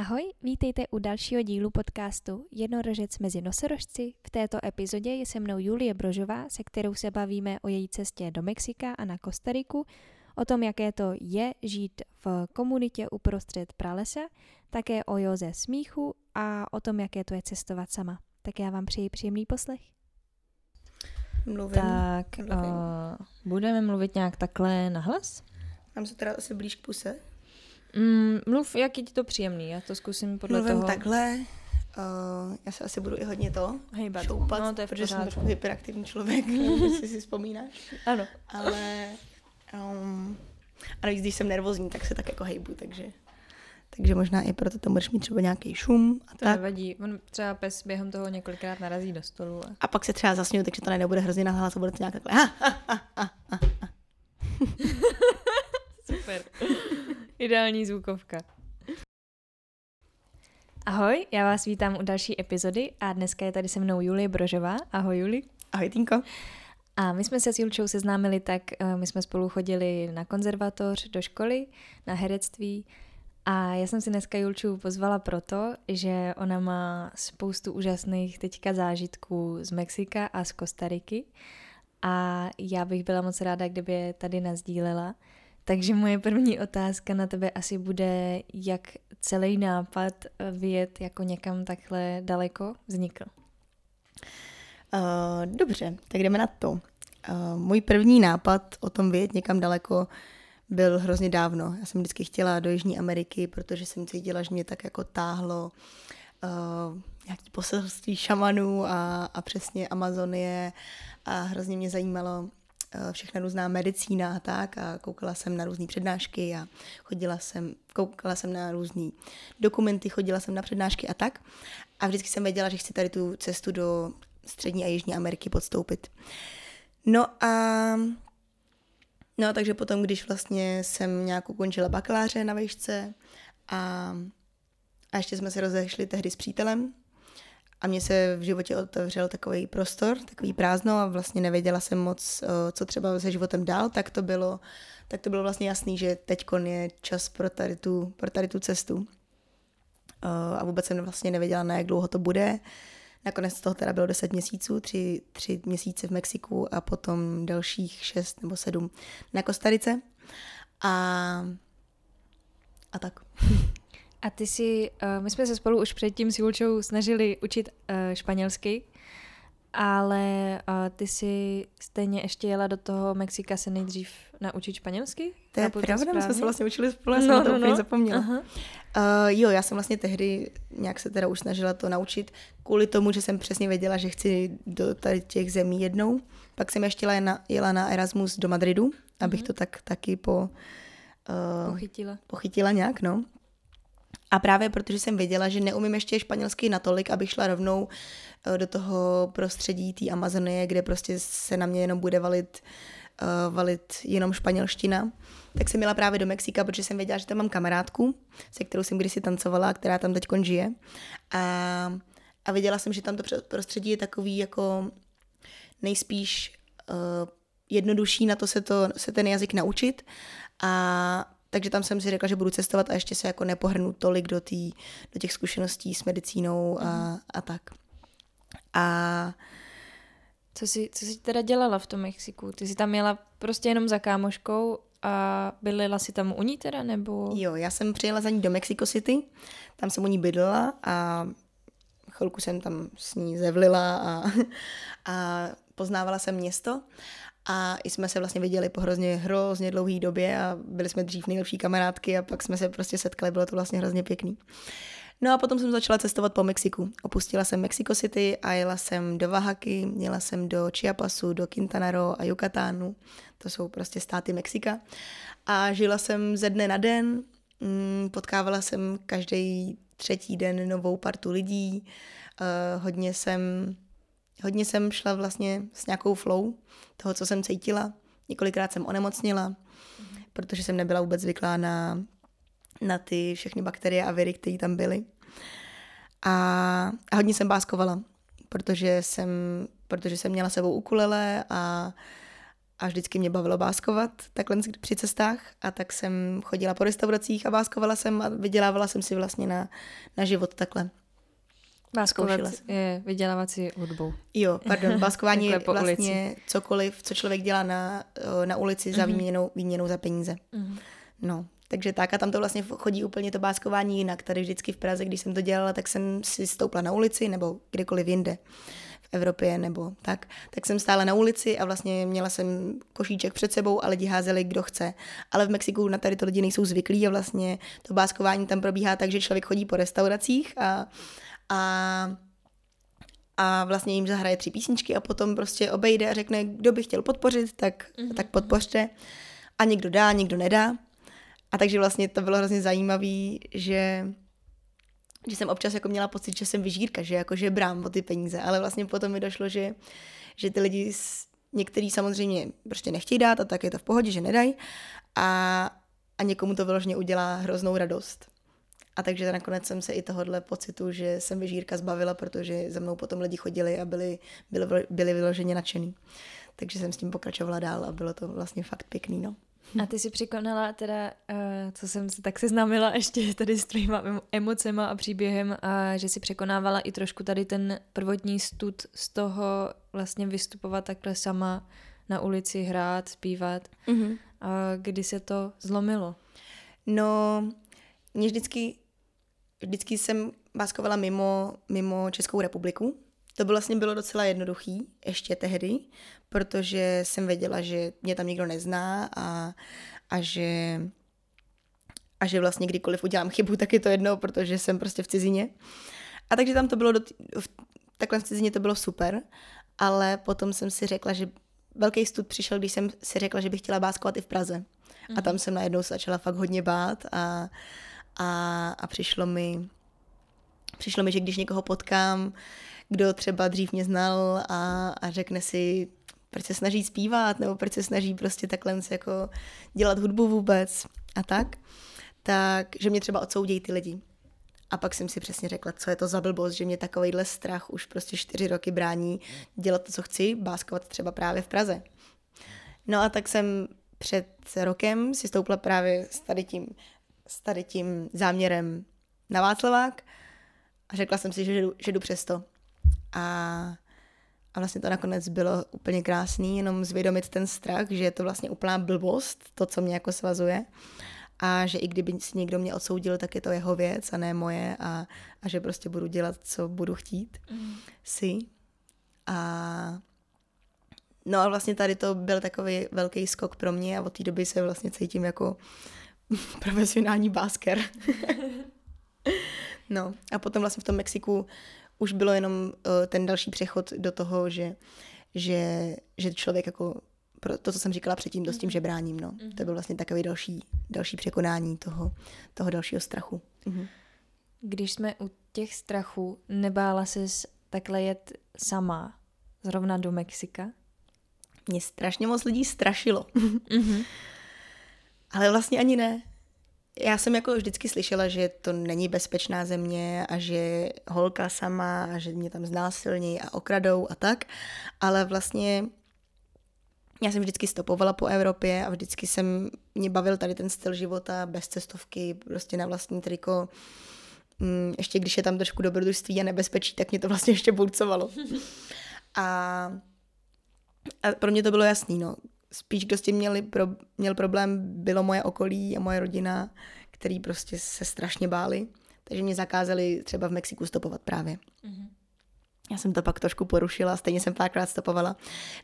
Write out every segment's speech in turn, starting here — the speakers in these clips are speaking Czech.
Ahoj, vítejte u dalšího dílu podcastu Jednorožec mezi nosorožci. V této epizodě je se mnou Julie Brožová, se kterou se bavíme o její cestě do Mexika a na Kostariku, o tom, jaké to je žít v komunitě uprostřed pralesa, také o Joze smíchu a o tom, jaké to je cestovat sama. Tak já vám přeji příjemný poslech. Mluvím. Tak, Mluvím. Uh, budeme mluvit nějak takhle nahlas? Mám se teda asi blíž k puse. Mm, mluv, jak je ti to příjemný, já to zkusím podle Mluvím toho. takhle. Uh, já se asi budu i hodně to Hejbat. šoupat, No, to je protože jsem trošku hyperaktivní člověk, jestli si vzpomínáš. Ano. Ale um, a navíc, když jsem nervózní, tak se tak jako hejbu, takže takže možná i proto tam budeš mít třeba nějaký šum a To tak. nevadí, on třeba pes během toho několikrát narazí do stolu. A... A pak se třeba zasměju, takže to nebude hrozně nahlas a bude to nějak takhle. Ha, ha, ha, ha. Super. Ideální zvukovka. Ahoj, já vás vítám u další epizody a dneska je tady se mnou Julie Brožová. Ahoj Juli. Ahoj, Týnko. A my jsme se s Julčou seznámili tak, eh, my jsme spolu chodili na konzervatoř do školy, na herectví a já jsem si dneska Julču pozvala proto, že ona má spoustu úžasných teďka zážitků z Mexika a z Kostariky a já bych byla moc ráda, kdyby je tady nazdílela. Takže moje první otázka na tebe asi bude, jak celý nápad eh, vyjet jako někam takhle daleko vznikl. Uh, dobře, tak jdeme na to. Uh, můj první nápad o tom vyjet někam daleko byl hrozně dávno. Já jsem vždycky chtěla do Jižní Ameriky, protože jsem cítila, že mě tak jako táhlo uh, nějaký poselství šamanů a, a přesně Amazonie a hrozně mě zajímalo všechna různá medicína a tak a koukala jsem na různé přednášky a chodila jsem, koukala jsem na různé dokumenty, chodila jsem na přednášky a tak. A vždycky jsem věděla, že chci tady tu cestu do Střední a Jižní Ameriky podstoupit. No a no takže potom, když vlastně jsem nějak ukončila bakaláře na výšce a, a ještě jsme se rozešli tehdy s přítelem a mně se v životě otevřel takový prostor, takový prázdno a vlastně nevěděla jsem moc, eh, co třeba se životem dál, tak to bylo, tak to bylo vlastně jasný, že teď je čas pro tady tu, pro tady tu cestu. Eh, A vůbec jsem vlastně nevěděla, na jak dlouho to bude. Nakonec toho teda bylo 10 měsíců, tři, tři měsíce v Mexiku a potom dalších šest nebo sedm na Kostarice. A, a tak. A ty si, uh, my jsme se spolu už předtím s Julčou snažili učit uh, španělsky, ale uh, ty si stejně ještě jela do toho Mexika se nejdřív naučit španělsky? To je pravda, my jsme se vlastně učili spolu, já jsem no, to úplně zapomněla. Aha. Uh, jo, já jsem vlastně tehdy nějak se teda už snažila to naučit kvůli tomu, že jsem přesně věděla, že chci do tady těch zemí jednou. Pak jsem ještě jela na, jela na Erasmus do Madridu, abych to tak taky po, uh, Pochytila. pochytila nějak, no. A právě protože jsem věděla, že neumím ještě španělsky natolik, abych šla rovnou eh, do toho prostředí té Amazonie, kde prostě se na mě jenom bude valit, uh, valit jenom španělština, tak jsem jela právě do Mexika, protože jsem věděla, že tam mám kamarádku, se kterou jsem kdysi tancovala, která tam teď žije. A, a věděla jsem, že tam to prostředí je takový jako nejspíš uh, jednodušší na to se, to se ten jazyk naučit. A takže tam jsem si řekla, že budu cestovat a ještě se jako nepohrnu tolik do, tý, do těch zkušeností s medicínou a, a tak. A Co jsi, co jsi teda dělala v tom Mexiku? Ty jsi tam jela prostě jenom za kámoškou a bydlela si tam u ní teda, nebo? jo, já jsem přijela za ní do Mexico City, tam jsem u ní bydlela a chvilku jsem tam s ní zevlila a, a poznávala jsem město. A jsme se vlastně viděli po hrozně, hrozně dlouhé době a byli jsme dřív nejlepší kamarádky a pak jsme se prostě setkali, bylo to vlastně hrozně pěkný. No a potom jsem začala cestovat po Mexiku. Opustila jsem Mexico City a jela jsem do Oaxaky, jela jsem do Chiapasu, do Quintana Roo a Yucatánu. To jsou prostě státy Mexika. A žila jsem ze dne na den, mm, potkávala jsem každý třetí den novou partu lidí, uh, hodně jsem hodně jsem šla vlastně s nějakou flow toho, co jsem cítila. Několikrát jsem onemocnila, protože jsem nebyla vůbec zvyklá na, na ty všechny bakterie a viry, které tam byly. A, a hodně jsem báskovala, protože jsem, protože jsem měla sebou ukulele a, a vždycky mě bavilo báskovat takhle při cestách a tak jsem chodila po restauracích a báskovala jsem a vydělávala jsem si vlastně na, na život takhle. Báskovat je vydělávat si hudbou. Jo, pardon, báskování je vlastně ulici. cokoliv, co člověk dělá na, na ulici za mm-hmm. výměnou, výměnou za peníze. Mm-hmm. No, takže tak a tam to vlastně chodí úplně to báskování jinak. Tady vždycky v Praze, když jsem to dělala, tak jsem si stoupla na ulici nebo kdekoliv jinde v Evropě nebo tak, tak jsem stála na ulici a vlastně měla jsem košíček před sebou a lidi házeli, kdo chce. Ale v Mexiku na tady to lidi nejsou zvyklí a vlastně to báskování tam probíhá tak, že člověk chodí po restauracích a, a a vlastně jim zahraje tři písničky a potom prostě obejde a řekne, kdo by chtěl podpořit, tak, mm-hmm. tak podpořte. A někdo dá, někdo nedá. A takže vlastně to bylo hrozně zajímavé, že že jsem občas jako měla pocit, že jsem vyžírka, že jako že brám o ty peníze, ale vlastně potom mi došlo, že, že ty lidi, některý samozřejmě prostě nechtějí dát a tak je to v pohodě, že nedají a, a někomu to vyloženě udělá hroznou radost. A takže nakonec jsem se i tohohle pocitu, že jsem vyžírka zbavila, protože za mnou potom lidi chodili a byli, byli, byli vyloženě nadšený. Takže jsem s tím pokračovala dál a bylo to vlastně fakt pěkný, no. A ty si překonala teda, uh, co jsem se tak seznámila ještě tady s tvýma emocema a příběhem, a že si překonávala i trošku tady ten prvotní stud z toho vlastně vystupovat takhle sama na ulici, hrát, zpívat. Mm-hmm. A kdy se to zlomilo? No, mě vždycky, vždycky jsem báskovala mimo, mimo Českou republiku, to by vlastně bylo docela jednoduchý, ještě tehdy, protože jsem věděla, že mě tam nikdo nezná a, a že a že vlastně kdykoliv udělám chybu, tak je to jedno, protože jsem prostě v cizině. A takže tam to bylo, do, v, takhle v cizině to bylo super, ale potom jsem si řekla, že velký stud přišel, když jsem si řekla, že bych chtěla báskovat i v Praze. Mm. A mhm. tam jsem najednou začala fakt hodně bát a, a, a přišlo mi, přišlo mi, že když někoho potkám, kdo třeba dřív mě znal a, a řekne si, proč se snaží zpívat, nebo proč se snaží prostě takhle jako dělat hudbu vůbec a tak, tak, že mě třeba odsoudí ty lidi. A pak jsem si přesně řekla, co je to za blbost, že mě takovýhle strach už prostě čtyři roky brání dělat to, co chci, báskovat třeba právě v Praze. No a tak jsem před rokem si stoupla právě s tady tím, s tady tím záměrem na Václavák a řekla jsem si, že jdu, že jdu přes to. A, a vlastně to nakonec bylo úplně krásný, jenom zvědomit ten strach, že je to vlastně úplná blbost, to, co mě jako svazuje. A že i kdyby si někdo mě odsoudil, tak je to jeho věc a ne moje a, a že prostě budu dělat, co budu chtít mm. si. A no a vlastně tady to byl takový velký skok pro mě a od té doby se vlastně cítím jako profesionální básker. no a potom vlastně v tom Mexiku už bylo jenom uh, ten další přechod do toho, že, že, že člověk jako pro to, co jsem říkala předtím, to s tím mhm. žebráním, no. Mm-hmm. To byl vlastně takový další, další překonání toho, toho dalšího strachu. Mm-hmm. Když jsme u těch strachů, nebála ses takhle jet sama zrovna do Mexika? Mě strašně moc lidí strašilo. Mm-hmm. Ale vlastně ani ne já jsem jako vždycky slyšela, že to není bezpečná země a že holka sama a že mě tam znásilní a okradou a tak, ale vlastně já jsem vždycky stopovala po Evropě a vždycky jsem, mě bavil tady ten styl života bez cestovky, prostě na vlastní triko. Mm, ještě když je tam trošku dobrodružství a nebezpečí, tak mě to vlastně ještě burcovalo. A, a pro mě to bylo jasný, no spíš kdo s tím měli pro, měl problém, bylo moje okolí a moje rodina, který prostě se strašně báli. Takže mě zakázali třeba v Mexiku stopovat právě. Mm-hmm. Já jsem to pak trošku porušila, stejně jsem párkrát stopovala.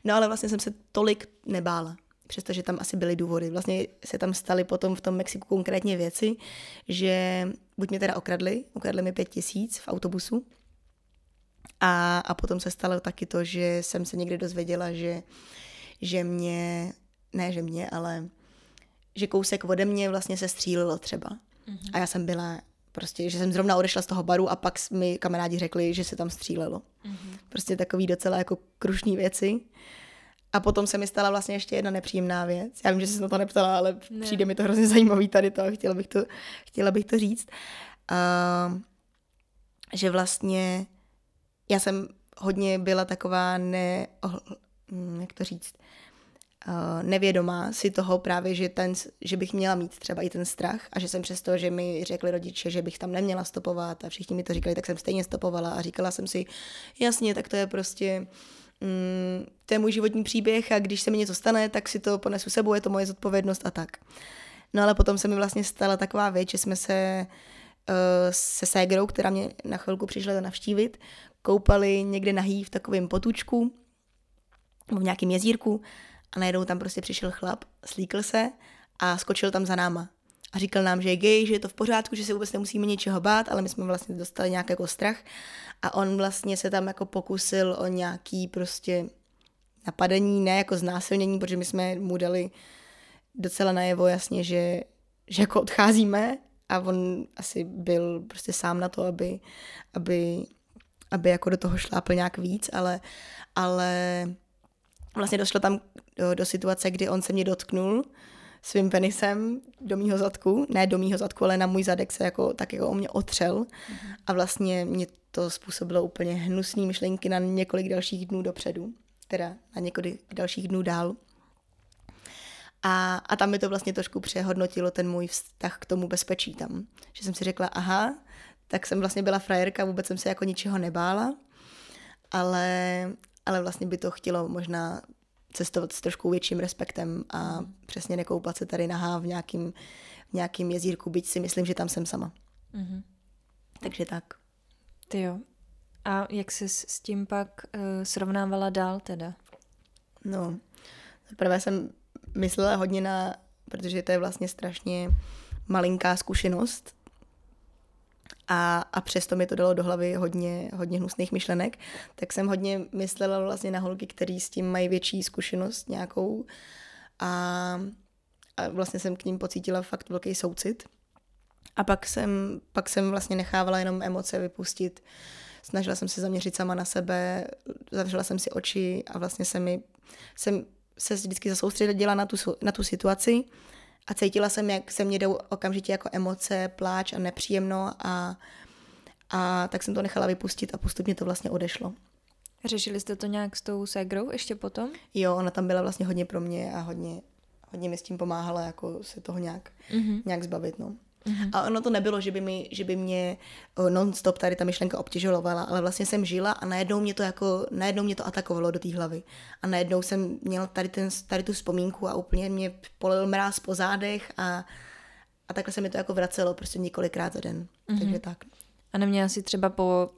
No ale vlastně jsem se tolik nebála, přestože tam asi byly důvody. Vlastně se tam staly potom v tom Mexiku konkrétně věci, že buď mě teda okradli, okradli mi pět tisíc v autobusu, a, a potom se stalo taky to, že jsem se někde dozvěděla, že že mě, ne že mě, ale že kousek ode mě vlastně se střílilo třeba. Mm-hmm. A já jsem byla prostě, že jsem zrovna odešla z toho baru a pak mi kamarádi řekli, že se tam střílelo. Mm-hmm. Prostě takový docela jako krušný věci. A potom se mi stala vlastně ještě jedna nepříjemná věc. Já vím, že jsi se na to neptala, ale ne. přijde mi to hrozně zajímavý tady to a chtěla bych to, chtěla bych to říct. Uh, že vlastně já jsem hodně byla taková ne, jak to říct, uh, nevědomá si toho právě, že, ten, že bych měla mít třeba i ten strach a že jsem přesto, že mi řekli rodiče, že bych tam neměla stopovat a všichni mi to říkali, tak jsem stejně stopovala a říkala jsem si, jasně, tak to je prostě mm, to je můj životní příběh a když se mi něco stane, tak si to ponesu sebou, je to moje zodpovědnost a tak. No ale potom se mi vlastně stala taková věc, že jsme se uh, se ségrou, která mě na chvilku přišla navštívit, koupali někde nahý v takovém potučku, v nějakém jezírku a najednou tam prostě přišel chlap, slíkl se a skočil tam za náma. A říkal nám, že je gay, že je to v pořádku, že se vůbec nemusíme ničeho bát, ale my jsme vlastně dostali nějaký jako strach. A on vlastně se tam jako pokusil o nějaký prostě napadení, ne jako znásilnění, protože my jsme mu dali docela najevo jasně, že, že jako odcházíme a on asi byl prostě sám na to, aby, aby, aby jako do toho šlápl nějak víc, ale, ale vlastně došlo tam do, do situace, kdy on se mě dotknul svým penisem do mýho zadku, ne do mýho zadku, ale na můj zadek se jako, tak jako o mě otřel mm-hmm. a vlastně mě to způsobilo úplně hnusné myšlenky na několik dalších dnů dopředu, teda na několik dalších dnů dál. A, a tam mi to vlastně trošku přehodnotilo ten můj vztah k tomu bezpečí tam. Že jsem si řekla, aha, tak jsem vlastně byla frajerka, vůbec jsem se jako ničeho nebála, ale, ale vlastně by to chtělo možná cestovat s trošku větším respektem a mm. přesně nekoupat se tady nahá v nějakým, v nějakým jezírku, byť si myslím, že tam jsem sama. Mm-hmm. Takže tak. Ty jo. A jak jsi s tím pak uh, srovnávala dál teda? No, zaprvé jsem myslela hodně na, protože to je vlastně strašně malinká zkušenost, a, a přesto mi to dalo do hlavy hodně, hodně hnusných myšlenek, tak jsem hodně myslela vlastně na holky, který s tím mají větší zkušenost nějakou a, a vlastně jsem k ním pocítila fakt velký soucit. A pak jsem, pak jsem vlastně nechávala jenom emoce vypustit. Snažila jsem se zaměřit sama na sebe, zavřela jsem si oči a vlastně se mi, jsem se vždycky zasoustředila na tu, na tu situaci a cítila jsem, jak se mě jdou okamžitě jako emoce, pláč a nepříjemno a, a tak jsem to nechala vypustit a postupně to vlastně odešlo. Řešili jste to nějak s tou ségrou ještě potom? Jo, ona tam byla vlastně hodně pro mě a hodně, hodně mi s tím pomáhala jako se toho nějak, mm-hmm. nějak zbavit, no. Mm-hmm. A ono to nebylo, že by, mi, že by mě non-stop tady ta myšlenka obtěžovala, ale vlastně jsem žila a najednou mě to jako, najednou mě to atakovalo do té hlavy. A najednou jsem měla tady, ten, tady tu vzpomínku a úplně mě polil mráz po zádech a, a takhle se mi to jako vracelo prostě několikrát za den. Mm-hmm. Takže tak. A neměla si třeba po,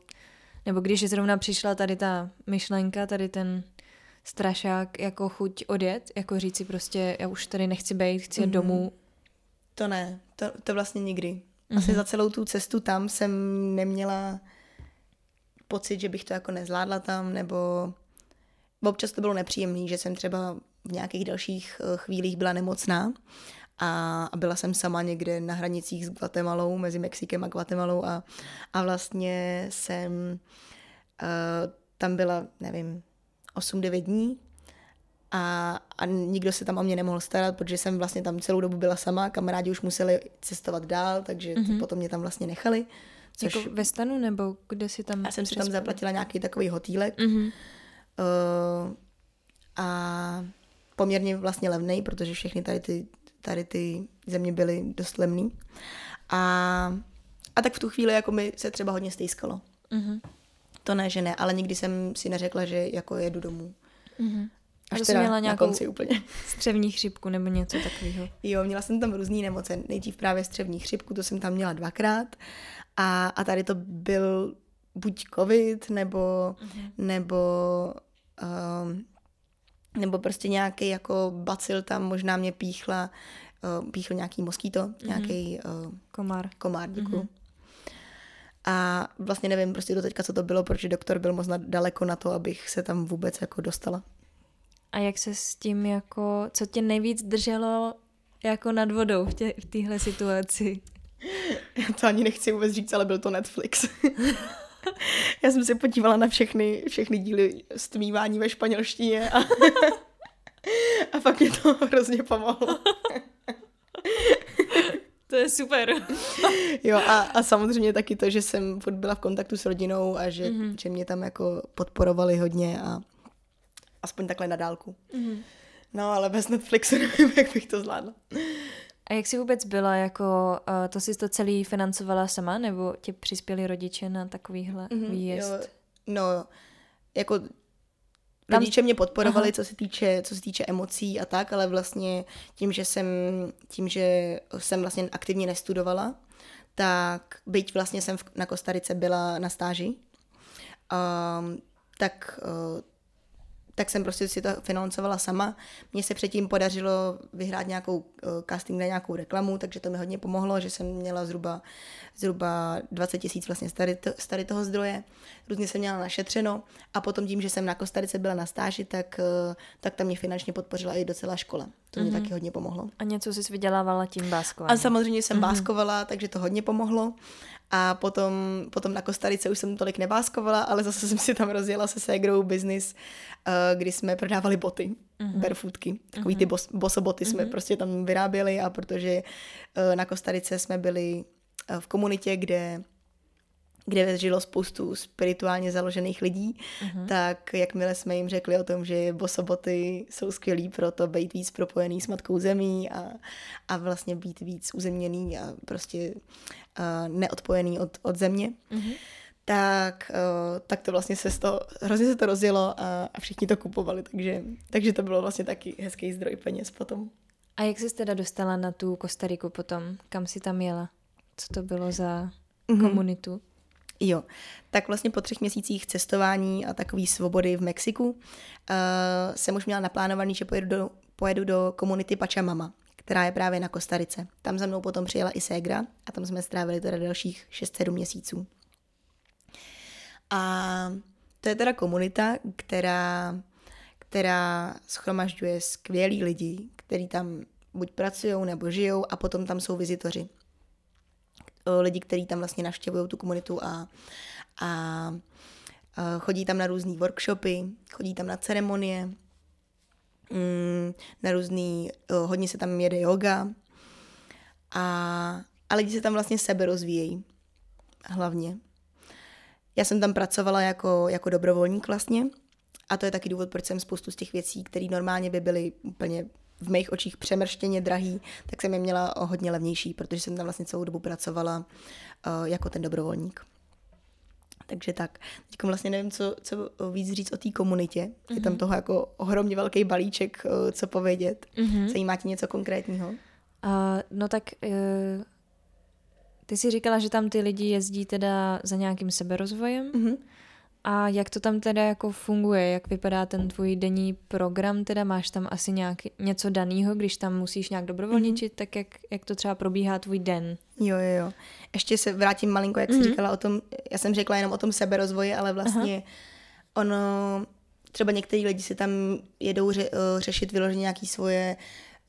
nebo když zrovna přišla tady ta myšlenka, tady ten strašák jako chuť odjet, jako říct si prostě, já už tady nechci být, chci mm-hmm. domů, to ne, to, to vlastně nikdy. Asi mm-hmm. za celou tu cestu tam jsem neměla pocit, že bych to jako nezvládla tam, nebo občas to bylo nepříjemné, že jsem třeba v nějakých dalších eh, chvílích byla nemocná a, a byla jsem sama někde na hranicích s Guatemalou, mezi Mexikem a Guatemalou a, a vlastně jsem uh, tam byla, nevím, 8-9 dní a, a nikdo se tam o mě nemohl starat, protože jsem vlastně tam celou dobu byla sama, kamarádi už museli cestovat dál, takže mm-hmm. potom mě tam vlastně nechali. Což... Jako ve stanu nebo kde si tam? Já jsem si tam zaplatila nějaký takový hotýlek mm-hmm. uh, a poměrně vlastně levný, protože všechny tady ty, tady ty země byly dost levný. A, a tak v tu chvíli jako mi se třeba hodně stýskalo. Mm-hmm. To ne, že ne, ale nikdy jsem si neřekla, že jako jedu domů. Mm-hmm. Až teda měla nějakou na konci úplně. střevní chřipku nebo něco takového. Jo, měla jsem tam různé nemoce. Nejdřív právě střevní chřipku, to jsem tam měla dvakrát. A, a tady to byl buď covid, nebo, uh-huh. nebo um, nebo prostě nějaký jako bacil tam možná mě píchla, uh, píchl nějaký moskýto, uh-huh. nějaký uh, komár. Komár, děkuji. Uh-huh. A vlastně nevím prostě do teďka, co to bylo, protože doktor byl moc daleko na to, abych se tam vůbec jako dostala. A jak se s tím jako, co tě nejvíc drželo jako nad vodou v, tě, v téhle situaci? Já to ani nechci vůbec říct, ale byl to Netflix. Já jsem se podívala na všechny, všechny díly stmívání ve španělštině a, a fakt mě to hrozně pomohlo. To je super. jo a, a samozřejmě taky to, že jsem furt byla v kontaktu s rodinou a že, mm-hmm. že mě tam jako podporovali hodně a aspoň takhle na dálku. Mm-hmm. No, ale bez Netflixu nevím, jak bych to zvládla. A jak jsi vůbec byla, jako uh, to jsi to celý financovala sama, nebo ti přispěli rodiče na takovýhle mm-hmm, výjezd? Jo. No, jako tam... Rodiče mě podporovali, co se, týče, co se týče emocí a tak, ale vlastně tím, že jsem, tím, že jsem vlastně aktivně nestudovala, tak byť vlastně jsem v, na Kostarice byla na stáži, um, tak uh, tak jsem prostě si to financovala sama. Mně se předtím podařilo vyhrát nějakou uh, casting na nějakou reklamu, takže to mi hodně pomohlo, že jsem měla zhruba, zhruba 20 tisíc vlastně z tady, toho zdroje. Různě jsem měla našetřeno a potom tím, že jsem na Kostarice byla na stáži, tak, uh, tak tam mě finančně podpořila i docela škola. To mě mm-hmm. taky hodně pomohlo. A něco jsi vydělávala tím báskováním? A samozřejmě jsem mm-hmm. báskovala, takže to hodně pomohlo. A potom, potom na Kostarice už jsem tolik nebáskovala, ale zase jsem si tam rozjela se ségrou business, uh, kdy jsme prodávali boty, uh-huh. barefootky. Takový uh-huh. ty bos, bosoboty uh-huh. jsme mhm. prostě tam vyráběli a protože uh, na Kostarice jsme byli uh, v komunitě, kde kde žilo spoustu spirituálně založených lidí, uh-huh. tak jakmile jsme jim řekli o tom, že bosoboty jsou skvělí pro to být víc propojený s matkou zemí a, a vlastně být víc uzemněný a prostě uh, neodpojený od, od země, uh-huh. tak, uh, tak to vlastně se to, hrozně se to rozjelo a, a všichni to kupovali, takže, takže to bylo vlastně taky hezký zdroj peněz potom. A jak jsi teda dostala na tu Kostariku potom? Kam jsi tam jela? Co to bylo za mm-hmm. komunitu? Jo, tak vlastně po třech měsících cestování a takové svobody v Mexiku uh, jsem už měla naplánovaný, že pojedu do, pojedu do komunity Pachamama, která je právě na Kostarice. Tam za mnou potom přijela i Segra a tam jsme strávili teda dalších 6-7 měsíců. A to je teda komunita, která, která schromažďuje skvělý lidi, kteří tam buď pracují nebo žijou a potom tam jsou vizitoři. Lidi, kteří tam vlastně navštěvují tu komunitu a, a, a chodí tam na různé workshopy, chodí tam na ceremonie, mm, na různý, eh, hodně se tam jede yoga a, a lidi se tam vlastně sebe rozvíjejí hlavně. Já jsem tam pracovala jako, jako dobrovolník vlastně a to je taky důvod, proč jsem spoustu z těch věcí, které normálně by byly úplně v mých očích přemrštěně drahý, tak jsem je měla o hodně levnější, protože jsem tam vlastně celou dobu pracovala uh, jako ten dobrovolník. Takže tak. Teď vlastně nevím, co, co víc říct o té komunitě. Mm-hmm. Je tam mhm. toho jako ohromně velký balíček, uh, co povědět. Mm-hmm. Zajímá tě něco konkrétního? Uh, no tak uh, ty si říkala, že tam ty lidi jezdí teda za nějakým seberozvojem. Mm-hmm. A jak to tam teda jako funguje? Jak vypadá ten tvůj denní program? Teda máš tam asi nějak, něco daného, když tam musíš nějak dobrovolničit, mm-hmm. tak jak, jak to třeba probíhá tvůj den? Jo, jo, jo. Ještě se vrátím malinko, jak mm-hmm. jsi říkala o tom, já jsem řekla jenom o tom seberozvoji, ale vlastně Aha. ono, třeba některý lidi si tam jedou ře, uh, řešit vyloženě nějaký svoje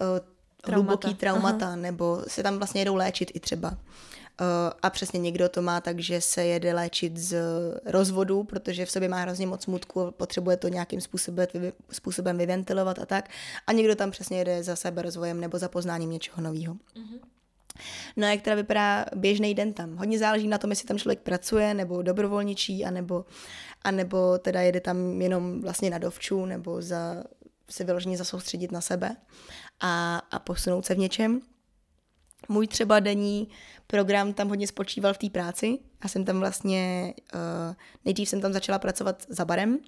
uh, hluboký traumata, Aha. nebo se tam vlastně jedou léčit i třeba. Eh, a přesně někdo to má tak, že se jede léčit z rozvodu, protože v sobě má hrozně moc smutku a potřebuje to nějakým způsobem, způsobem vyventilovat a tak. A někdo tam přesně jede za sebe rozvojem nebo za poznáním něčeho nového. Mm-hmm. No a jak teda vypadá běžný den tam? Hodně záleží na tom, jestli tam člověk pracuje, nebo dobrovolničí, anebo, anebo teda jede tam jenom vlastně na dovču, nebo za, se vyloženě zasoustředit na sebe a, a posunout se v něčem. Můj třeba denní program tam hodně spočíval v té práci. Já jsem tam vlastně, uh, nejdřív jsem tam začala pracovat za barem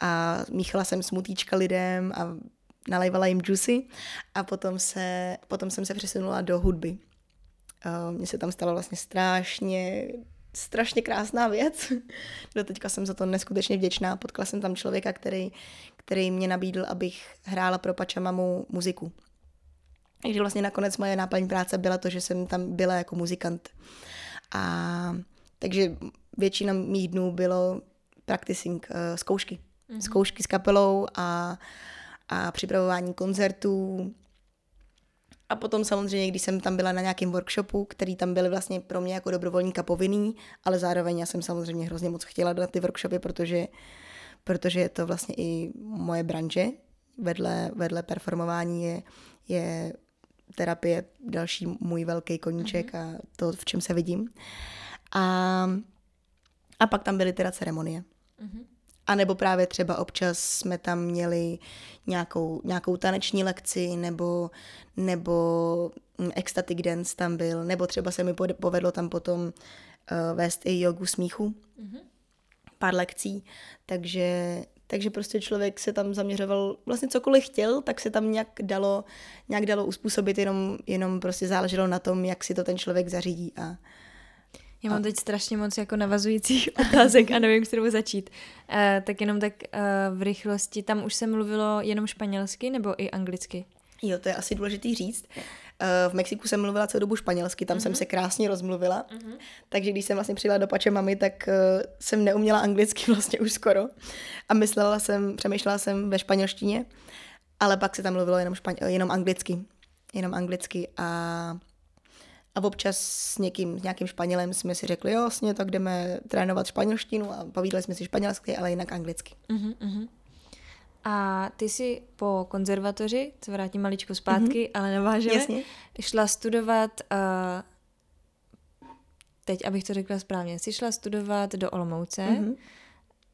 a míchala jsem smutíčka lidem a nalejvala jim juicy a potom, se, potom jsem se přesunula do hudby. Uh, Mně se tam stala vlastně strašně strašně krásná věc. Do teďka jsem za to neskutečně vděčná. Potkala jsem tam člověka, který, který mě nabídl, abych hrála pro Pačamamu muziku. Takže vlastně nakonec moje náplň práce byla to, že jsem tam byla jako muzikant. A takže většina mých dnů bylo practicing, uh, zkoušky. Mm-hmm. Zkoušky s kapelou a, a připravování koncertů. A potom samozřejmě, když jsem tam byla na nějakém workshopu, který tam byly vlastně pro mě jako dobrovolníka povinný, ale zároveň já jsem samozřejmě hrozně moc chtěla na ty workshopy, protože, protože je to vlastně i moje branže. Vedle, vedle performování je, je terapie další můj velký koníček mm-hmm. a to, v čem se vidím. A, a pak tam byly teda ceremonie. Mm-hmm. A nebo právě třeba občas jsme tam měli nějakou, nějakou taneční lekci, nebo, nebo mm, ecstatic dance tam byl, nebo třeba se mi povedlo tam potom uh, vést i jogu smíchu. Mm-hmm. Pár lekcí, takže, takže prostě člověk se tam zaměřoval, vlastně cokoliv chtěl, tak se tam nějak dalo, nějak dalo uspůsobit, jenom, jenom prostě záleželo na tom, jak si to ten člověk zařídí a, já mám teď strašně moc jako navazujících otázek a nevím, kterou začít. Uh, tak jenom tak uh, v rychlosti, tam už se mluvilo jenom španělsky nebo i anglicky? Jo, to je asi důležitý říct. Uh, v Mexiku jsem mluvila celou dobu španělsky, tam uh-huh. jsem mhm. se krásně rozmluvila, uh-huh. takže když jsem vlastně přijela do pače mami, tak uh, jsem neuměla anglicky vlastně už skoro a myslela jsem, přemýšlela jsem ve španělštině, ale pak se tam mluvilo jenom, španěl, jenom anglicky, jenom anglicky a a občas s někým, s nějakým Španělem jsme si řekli, jo, vlastně tak jdeme trénovat španělštinu a povídali jsme si španělsky, ale jinak anglicky. Uh-huh, uh-huh. A ty si po konzervatoři, co vrátím maličko zpátky, uh-huh. ale navážeme, Jasně. šla studovat, uh, teď abych to řekla správně, jsi šla studovat do Olomouce, uh-huh.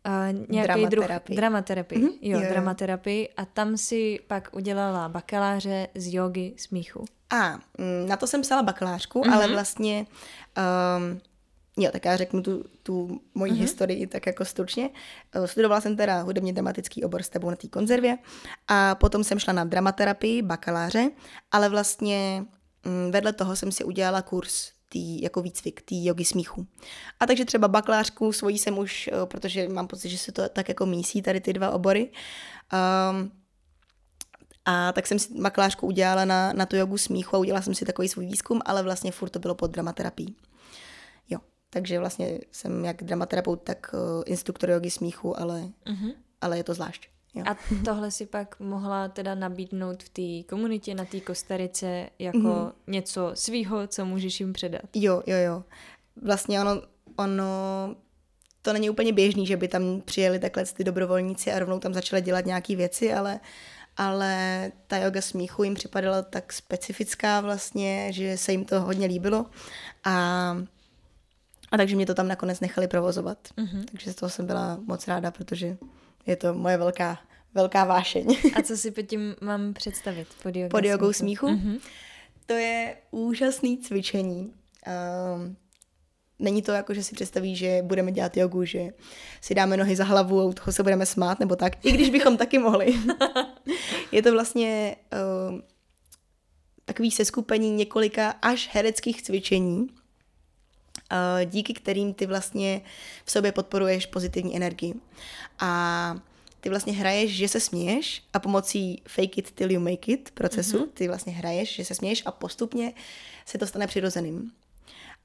Uh, nějaký dramaterapii. druh dramaterapii, mm-hmm. jo, jo, dramaterapii a tam si pak udělala bakaláře z jogy smíchu. A mm, na to jsem psala bakalářku, mm-hmm. ale vlastně, um, jo, tak já řeknu tu, tu moji mm-hmm. historii tak jako stručně. Eh, studovala jsem teda hudebně dramatický obor s tebou na té konzervě a potom jsem šla na dramaterapii, bakaláře, ale vlastně mm, vedle toho jsem si udělala kurz tý, jako výcvik, tý jogi smíchu. A takže třeba bakalářku svojí jsem už, eh, protože mám pocit, že se to tak jako mísí tady ty dva obory, um, a tak jsem si bakalářku udělala na, na tu jogu smíchu a udělala jsem si takový svůj výzkum, ale vlastně furt to bylo pod dramaterapií. Takže vlastně jsem jak dramaterapeut, tak uh, instruktor jogy smíchu, ale, uh-huh. ale je to zvlášť. Jo. A tohle si pak mohla teda nabídnout v té komunitě na té Kostarice jako mm-hmm. něco svýho, co můžeš jim předat. Jo, jo, jo. Vlastně ono, ono to není úplně běžný, že by tam přijeli takhle ty dobrovolníci a rovnou tam začali dělat nějaké věci, ale, ale ta yoga smíchu jim připadala tak specifická vlastně, že se jim to hodně líbilo a, a takže mě to tam nakonec nechali provozovat. Mm-hmm. Takže z toho jsem byla moc ráda, protože je to moje velká, velká vášeň. A co si pod tím mám představit? Pod jogou, pod jogou smíchu? smíchu? Mm-hmm. To je úžasný cvičení. Um, není to jako, že si představí, že budeme dělat jogu, že si dáme nohy za hlavu a u toho se budeme smát nebo tak, i když bychom taky mohli. je to vlastně uh, takový seskupení několika až hereckých cvičení, díky kterým ty vlastně v sobě podporuješ pozitivní energii. A ty vlastně hraješ, že se směješ a pomocí fake it till you make it procesu mm-hmm. ty vlastně hraješ, že se směješ a postupně se to stane přirozeným.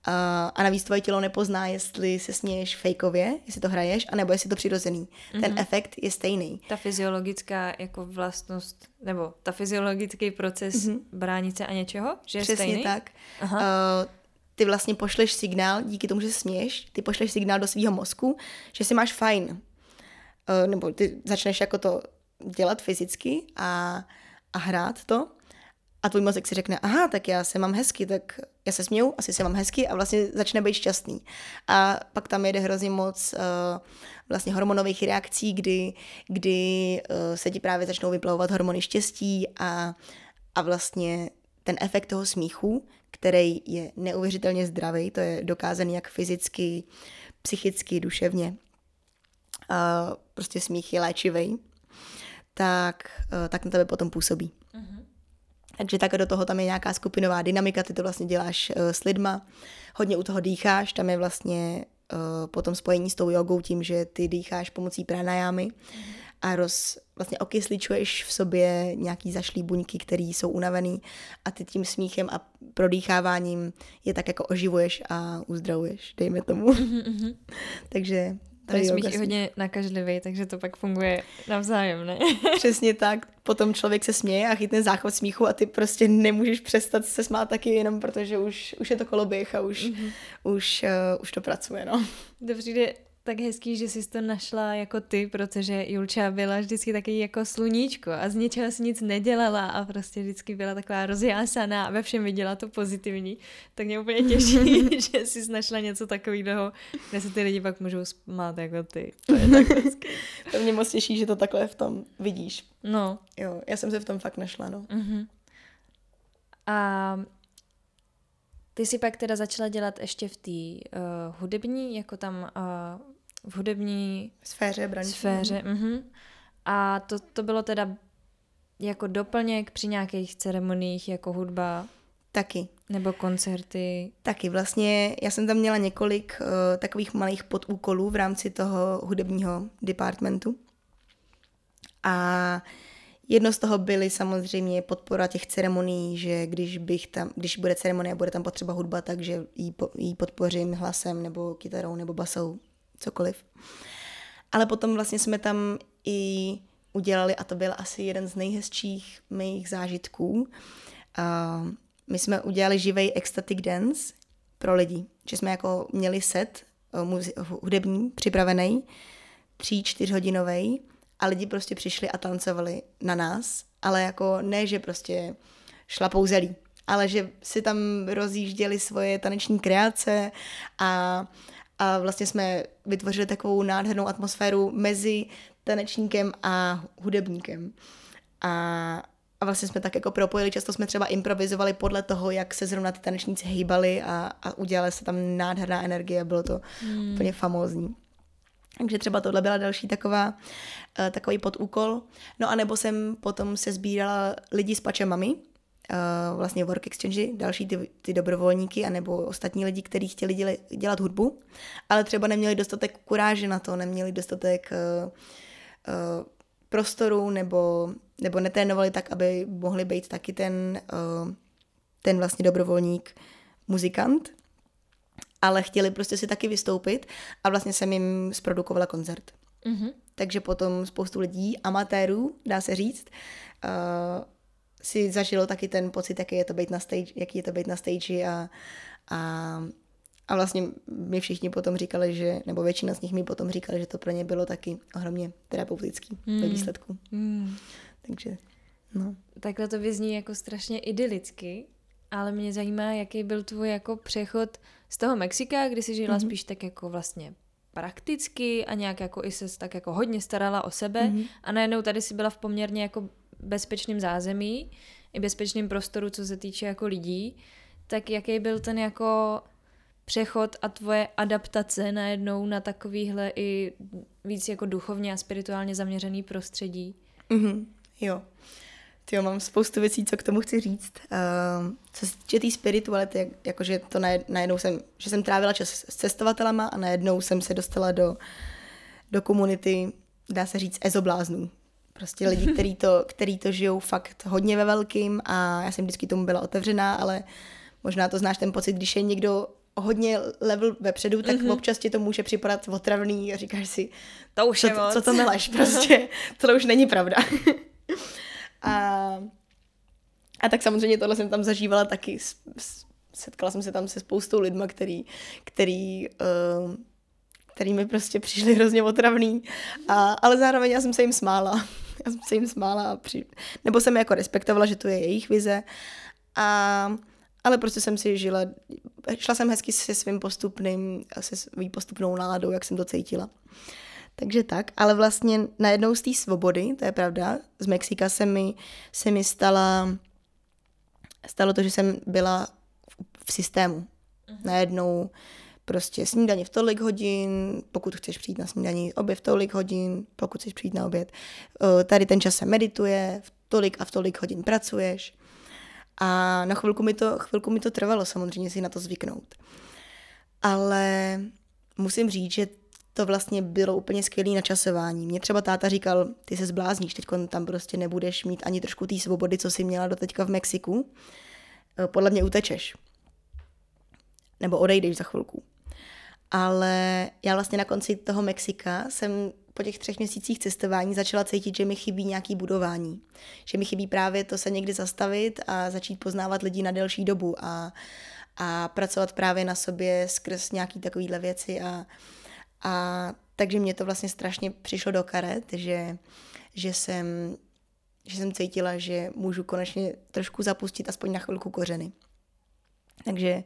A, a navíc tvoje tělo nepozná, jestli se směješ fejkově, jestli to hraješ, anebo jestli to přirozený. Mm-hmm. Ten mhm. efekt je stejný. Ta fyziologická jako vlastnost, nebo ta fyziologický proces mm-hmm. bránit se a něčeho, že je Přesně stejný? tak. Aha. Uh, ty vlastně pošleš signál, díky tomu, že směješ, ty pošleš signál do svého mozku, že si máš fajn. Uh, nebo ty začneš jako to dělat fyzicky a, a hrát to a tvůj mozek si řekne, aha, tak já se mám hezky, tak já se směju, asi se mám hezky a vlastně začne být šťastný. A pak tam jede hrozně moc uh, vlastně hormonových reakcí, kdy, kdy uh, se ti právě začnou vyplavovat hormony štěstí a, a vlastně ten efekt toho smíchu, který je neuvěřitelně zdravý, to je dokázaný jak fyzicky, psychicky, duševně. Uh, prostě smích je léčivý, tak, uh, tak na tebe potom působí. Uh-huh. Takže tak do toho tam je nějaká skupinová dynamika, ty to vlastně děláš uh, s lidma, hodně u toho dýcháš, tam je vlastně uh, potom spojení s tou jogou tím, že ty dýcháš pomocí pranajámy a roz, vlastně okysličuješ v sobě nějaký zašlý buňky, které jsou unavený a ty tím smíchem a prodýcháváním je tak jako oživuješ a uzdravuješ, dejme tomu. Mm-hmm. Takže to je smích hodně nakažlivý, takže to pak funguje navzájem, ne? Přesně tak. Potom člověk se směje a chytne záchod smíchu a ty prostě nemůžeš přestat se smát taky jenom protože už, už je to koloběh a už, mm-hmm. už, uh, už to pracuje, no. To přijde tak hezký, že jsi to našla jako ty, protože Julča byla vždycky taky jako sluníčko a z něčeho si nic nedělala a prostě vždycky byla taková rozjásaná a ve všem viděla to pozitivní. Tak mě úplně těší, že jsi našla něco takového, kde se ty lidi pak můžou smát jako ty. To je tak hezký. to mě moc těší, že to takhle v tom vidíš. No. Jo, já jsem se v tom fakt našla, no. Uh-huh. A ty si pak teda začala dělat ještě v té uh, hudební, jako tam uh, v hudební sféře, branži. sféře. Uh-huh. A to, to bylo teda jako doplněk při nějakých ceremoniích jako hudba? Taky. Nebo koncerty? Taky. Vlastně já jsem tam měla několik uh, takových malých podúkolů v rámci toho hudebního departmentu. A jedno z toho byly samozřejmě podpora těch ceremonií, že když, bych tam, když bude ceremonie a bude tam potřeba hudba, takže ji, po, ji podpořím hlasem nebo kytarou nebo basou cokoliv. Ale potom vlastně jsme tam i udělali, a to byl asi jeden z nejhezčích mých zážitků, uh, my jsme udělali živej ecstatic dance pro lidi, že jsme jako měli set uh, hudební připravený, tří, čtyřhodinový a lidi prostě přišli a tancovali na nás, ale jako ne, že prostě šla pouzelí, ale že si tam rozjížděli svoje taneční kreace a a vlastně jsme vytvořili takovou nádhernou atmosféru mezi tanečníkem a hudebníkem. A, a vlastně jsme tak jako propojili, často jsme třeba improvizovali podle toho, jak se zrovna ty tanečníci hýbali a, a udělali se tam nádherná energie, bylo to hmm. úplně famózní. Takže třeba tohle byla další taková, uh, takový podúkol. No a nebo jsem potom se sbírala lidi s pačemami, vlastně work exchange, další ty, ty dobrovolníky, anebo ostatní lidi, kteří chtěli děle, dělat hudbu, ale třeba neměli dostatek kuráže na to, neměli dostatek uh, uh, prostoru, nebo, nebo netrénovali tak, aby mohli být taky ten, uh, ten vlastně dobrovolník muzikant, ale chtěli prostě si taky vystoupit a vlastně jsem jim zprodukovala koncert. Mm-hmm. Takže potom spoustu lidí, amatérů, dá se říct, uh, si zažilo taky ten pocit, jaký je to být na stage, jaký je to být na stage a, a, a vlastně mi všichni potom říkali, že, nebo většina z nich mi potom říkali, že to pro ně bylo taky ohromně terapeutický mm. ve hmm. výsledku. Mm. Takže, no. Takhle to vyzní jako strašně idylicky, ale mě zajímá, jaký byl tvůj jako přechod z toho Mexika, kdy jsi žila mm-hmm. spíš tak jako vlastně prakticky a nějak jako i se tak jako hodně starala o sebe mm-hmm. a najednou tady si byla v poměrně jako bezpečným zázemí, i bezpečným prostoru, co se týče jako lidí, tak jaký byl ten jako přechod a tvoje adaptace najednou na takovýhle i víc jako duchovně a spirituálně zaměřený prostředí? Mm-hmm, jo. Ty mám spoustu věcí, co k tomu chci říct. Uh, co se týče té tý spirituality, jak, jakože to najednou jsem, že jsem trávila čas s cestovatelama a najednou jsem se dostala do, do komunity, dá se říct, ezobláznů. Prostě lidi, který to, který to žijou fakt hodně ve velkým a já jsem vždycky tomu byla otevřená, ale možná to znáš ten pocit, když je někdo hodně level vepředu, tak mm-hmm. občas ti to může připadat otravný a říkáš si, to už co, je moc. co to meleš, prostě, to už není pravda. a, a tak samozřejmě tohle jsem tam zažívala taky, setkala jsem se tam se spoustou lidma, který, který uh, který mi prostě přišli hrozně otravný, a, ale zároveň já jsem se jim smála. Já jsem se jim smála, a při... nebo jsem jako respektovala, že to je jejich vize, a, ale prostě jsem si žila, šla jsem hezky se svým postupným, se svým postupnou náladou, jak jsem to cítila. Takže tak, ale vlastně najednou z té svobody, to je pravda, z Mexika se mi, se mi stala, stalo to, že jsem byla v systému. Uh-huh. Najednou prostě snídaně v tolik hodin, pokud chceš přijít na snídaní, oběd v tolik hodin, pokud chceš přijít na oběd. Tady ten čas se medituje, v tolik a v tolik hodin pracuješ. A na chvilku mi to, chvilku mi to trvalo samozřejmě si na to zvyknout. Ale musím říct, že to vlastně bylo úplně skvělé načasování. Mě třeba táta říkal, ty se zblázníš, teď tam prostě nebudeš mít ani trošku té svobody, co jsi měla do teďka v Mexiku. Podle mě utečeš. Nebo odejdeš za chvilku ale já vlastně na konci toho Mexika jsem po těch třech měsících cestování začala cítit, že mi chybí nějaký budování. Že mi chybí právě to se někdy zastavit a začít poznávat lidi na delší dobu a, a pracovat právě na sobě skrz nějaký takovýhle věci a, A takže mě to vlastně strašně přišlo do karet, že, že jsem že jsem cítila, že můžu konečně trošku zapustit aspoň na chvilku kořeny. Takže,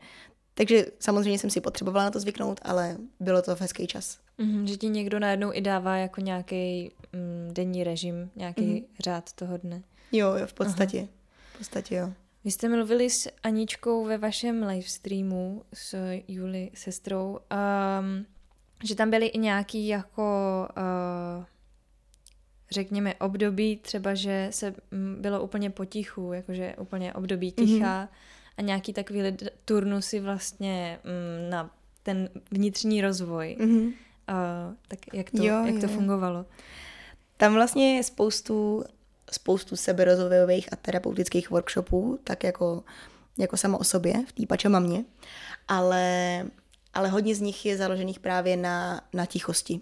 takže samozřejmě jsem si potřebovala na to zvyknout, ale bylo to v hezký čas. Mm-hmm, že ti někdo najednou i dává jako nějaký mm, denní režim, nějaký mm-hmm. řád toho dne. Jo, jo, v podstatě. Aha. V podstatě jo. Vy jste mluvili s Aničkou ve vašem livestreamu s Juli sestrou, um, že tam byly i nějaký jako uh, řekněme období třeba, že se mm, bylo úplně potichu, jakože úplně období ticha mm-hmm. A nějaký takový turnusy vlastně mm, na ten vnitřní rozvoj. Mm-hmm. Uh, tak jak to, jo, jak to fungovalo? Tam vlastně je spoustu, spoustu seberozvojových a terapeutických workshopů, tak jako, jako samo o sobě, v té pače mamě, ale, ale hodně z nich je založených právě na, na tichosti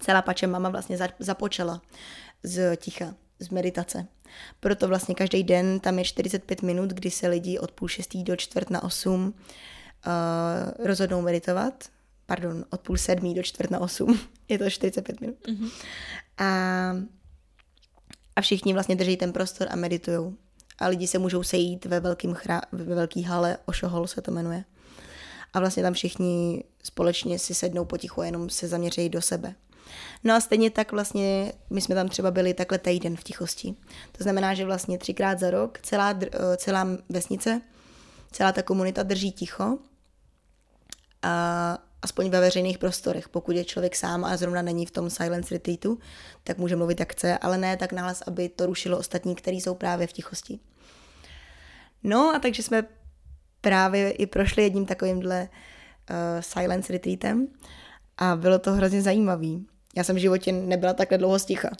celá pače mama vlastně započala z ticha, z meditace. Proto vlastně každý den tam je 45 minut, kdy se lidi od půl šestý do čtvrt na osm uh, rozhodnou meditovat. Pardon, od půl sedmý do čtvrt na osm. je to 45 minut. Mm-hmm. A, a všichni vlastně drží ten prostor a meditují. A lidi se můžou sejít ve, velkým chrá- ve velký hale, Ošohol se to jmenuje. A vlastně tam všichni společně si sednou potichu a jenom se zaměřejí do sebe. No a stejně tak vlastně my jsme tam třeba byli takhle týden v tichosti. To znamená, že vlastně třikrát za rok celá, eh, celá vesnice, celá ta komunita drží ticho a aspoň ve veřejných prostorech. Pokud je člověk sám a zrovna není v tom silence retreatu, tak může mluvit jak chce, ale ne tak nahlas, aby to rušilo ostatní, kteří jsou právě v tichosti. No a takže jsme právě i prošli jedním takovýmhle uh, silence retreatem a bylo to hrozně zajímavý. Já jsem v životě nebyla takhle dlouho sticha.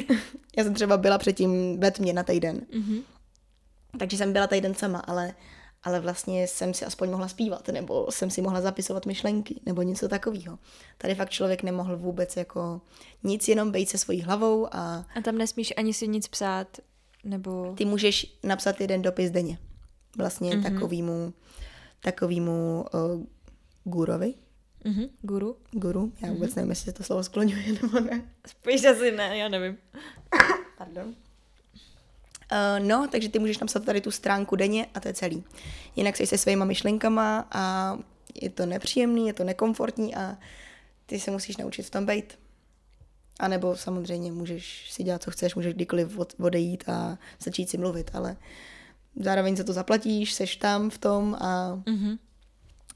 Já jsem třeba byla předtím ve tmě na týden. Mm-hmm. Takže jsem byla týden sama, ale, ale vlastně jsem si aspoň mohla zpívat, nebo jsem si mohla zapisovat myšlenky, nebo něco takového. Tady fakt člověk nemohl vůbec jako nic, jenom být se svojí hlavou a... A tam nesmíš ani si nic psát, nebo... Ty můžeš napsat jeden dopis denně. Vlastně mm-hmm. takovýmu, takovýmu uh, gurovi, Mm-hmm. Guru? Guru. Já vůbec mm-hmm. nevím, jestli se to slovo skloňuje nebo ne. Spíš asi ne, já nevím. Pardon. Uh, no, takže ty můžeš napsat tady tu stránku denně a to je celý. Jinak jsi se svýma myšlenkama a je to nepříjemný, je to nekomfortní a ty se musíš naučit v tom být. A nebo samozřejmě můžeš si dělat, co chceš, můžeš kdykoliv odejít a začít si mluvit, ale zároveň se to zaplatíš, seš tam v tom a, mm-hmm.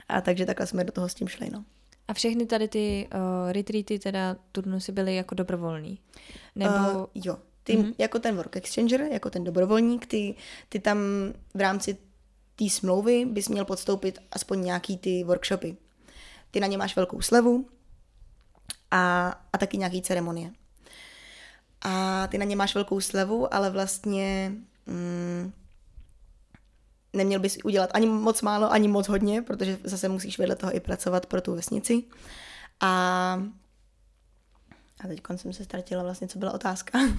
a takže takhle jsme do toho s tím šli, no. A všechny tady ty uh, retreaty, teda turnusy byly jako dobrovolný? Nebo... Uh, jo, ty mm-hmm. jako ten work exchanger, jako ten dobrovolník, ty, ty tam v rámci té smlouvy bys měl podstoupit aspoň nějaký ty workshopy. Ty na ně máš velkou slevu a, a taky nějaký ceremonie. A ty na ně máš velkou slevu, ale vlastně mm, neměl bys udělat ani moc málo, ani moc hodně, protože zase musíš vedle toho i pracovat pro tu vesnici. A, a teď jsem se ztratila vlastně, co byla otázka. Uh,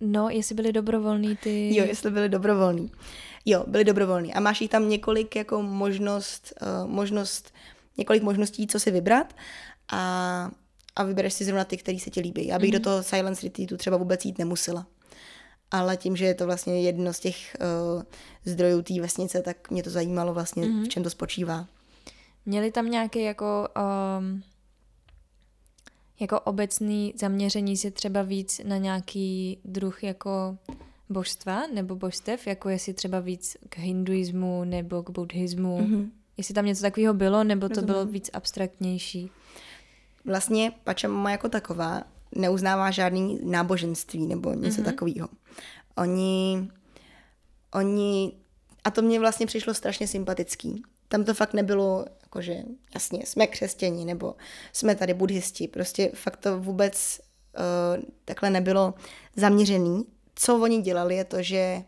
no, jestli byli dobrovolní ty... Jo, jestli byli dobrovolní. Jo, byli dobrovolní. A máš jich tam několik jako možnost, uh, možnost několik možností, co si vybrat a, a vybereš si zrovna ty, který se ti líbí. Abych mm-hmm. do toho Silence Retreatu třeba vůbec jít nemusela ale tím, že je to vlastně jedno z těch uh, zdrojů té vesnice, tak mě to zajímalo vlastně, mm-hmm. v čem to spočívá. Měli tam nějaké jako, um, jako obecný zaměření se třeba víc na nějaký druh jako božstva nebo božstev, jako jestli třeba víc k hinduismu nebo k buddhismu, mm-hmm. jestli tam něco takového bylo, nebo to Rozumím. bylo víc abstraktnější? Vlastně Pačamama jako taková neuznává žádný náboženství nebo něco mm-hmm. takového. Oni, oni, a to mě vlastně přišlo strašně sympatický. Tam to fakt nebylo, jakože jasně, jsme křesťani, nebo jsme tady buddhisti, prostě fakt to vůbec uh, takhle nebylo zaměřený. Co oni dělali je to, že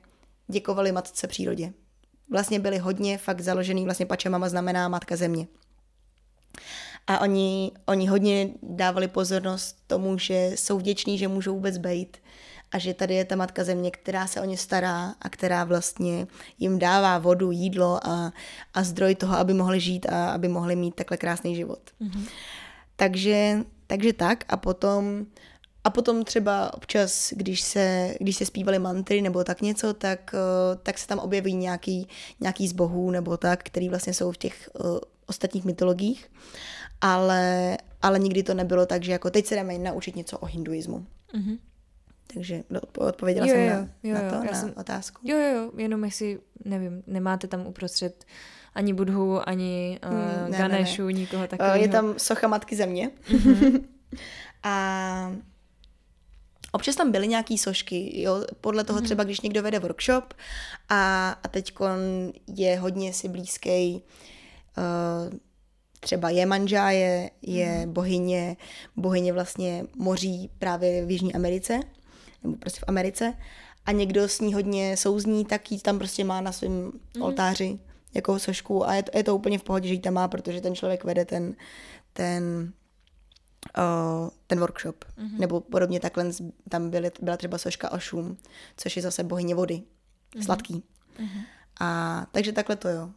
děkovali matce přírodě. Vlastně byli hodně fakt založený, vlastně Pačamama znamená matka země. A oni, oni hodně dávali pozornost tomu, že jsou vděční, že můžou vůbec být a že tady je ta matka země, která se o ně stará a která vlastně jim dává vodu, jídlo a, a zdroj toho, aby mohli žít a aby mohli mít takhle krásný život. Mm-hmm. Takže, takže tak a potom a potom třeba občas, když se, když se zpívaly mantry nebo tak něco, tak, eh, tak se tam objeví nějaký, nějaký z bohů nebo tak, který vlastně jsou v těch uh, ostatních mytologiích. Ale, ale nikdy to nebylo tak, že jako teď se jdeme naučit něco o hinduismu. Mm-hmm. Takže odpověděla jo, jsem jo, na, jo, na to, já na jsem, otázku. Jo, jo, jo, jenom jestli, nevím, nemáte tam uprostřed ani Budhu, ani uh, hmm, ne, Ganešu, ne, ne. nikoho takového. Je tam socha Matky Země. Mm-hmm. a Občas tam byly nějaký sošky, jo, podle toho mhm. třeba, když někdo vede workshop a, a teď je hodně si blízký uh, třeba je manžá, je, je mm. bohyně, bohyně vlastně moří právě v Jižní Americe, nebo prostě v Americe a někdo s ní hodně souzní, tak ji tam prostě má na svém mm. oltáři jako sošku a je to, je to úplně v pohodě, že ji tam má, protože ten člověk vede ten, ten uh, ten workshop. Mm-hmm. Nebo podobně takhle tam byly, byla třeba soška Ošum, což je zase bohyně vody. Mm-hmm. Sladký. Mm-hmm. A takže takhle to jo.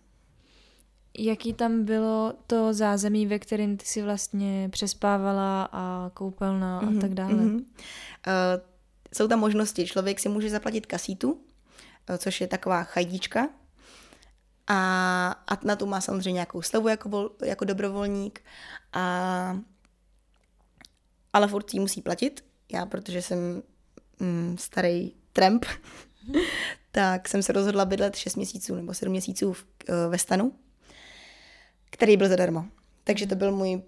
Jaký tam bylo to zázemí, ve kterém ty si vlastně přespávala a koupelna mm-hmm. a tak dále? Mm-hmm. Uh, jsou tam možnosti. Člověk si může zaplatit kasítu, uh, což je taková chajdička, a, a na tu má samozřejmě nějakou slevu jako, vol, jako dobrovolník a ale furt si musí platit. Já, protože jsem mm, starý tramp, tak jsem se rozhodla bydlet 6 měsíců nebo 7 měsíců v, uh, ve stanu, který byl zadarmo. Takže to byl můj, uh,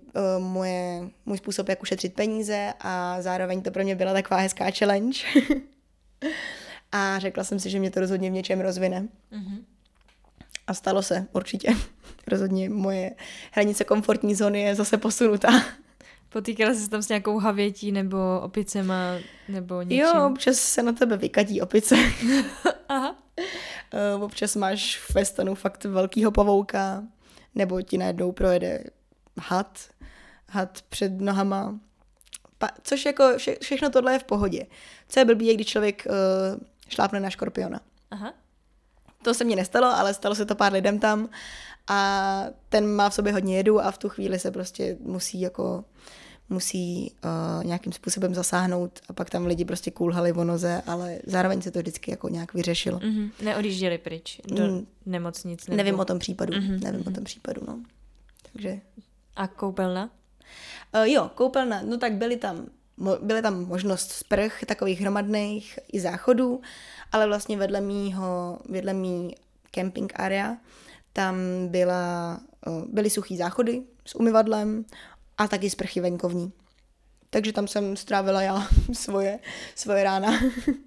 moje, můj způsob, jak ušetřit peníze a zároveň to pro mě byla taková hezká challenge. a řekla jsem si, že mě to rozhodně v něčem rozvine. Mm-hmm. A stalo se, určitě. rozhodně moje hranice komfortní zóny je zase posunutá. Potýkala jsi tam s nějakou havětí nebo opicema nebo něčím? Jo, občas se na tebe vykatí opice. Aha. Uh, občas máš ve stanu fakt velkýho pavouka, nebo ti najednou projede had, had před nohama. Pa, což jako vše, všechno tohle je v pohodě. Co je blbý, je, když člověk uh, šlápne na škorpiona. Aha. To se mně nestalo, ale stalo se to pár lidem tam a ten má v sobě hodně jedu a v tu chvíli se prostě musí jako musí uh, nějakým způsobem zasáhnout a pak tam lidi prostě kulhali o noze, ale zároveň se to vždycky jako nějak vyřešilo. Mm-hmm. Neodjížděli pryč do mm. nemocnic? Nebo... Nevím o tom případu, mm-hmm. nevím mm-hmm. o tom případu, no. Takže... A koupelna? Uh, jo, koupelna, no tak byly tam byly tam možnost sprch takových hromadných i záchodů, ale vlastně vedle mýho, vedle mý camping area, tam byla, byly suchý záchody s umyvadlem a taky sprchy venkovní. Takže tam jsem strávila já svoje, svoje rána.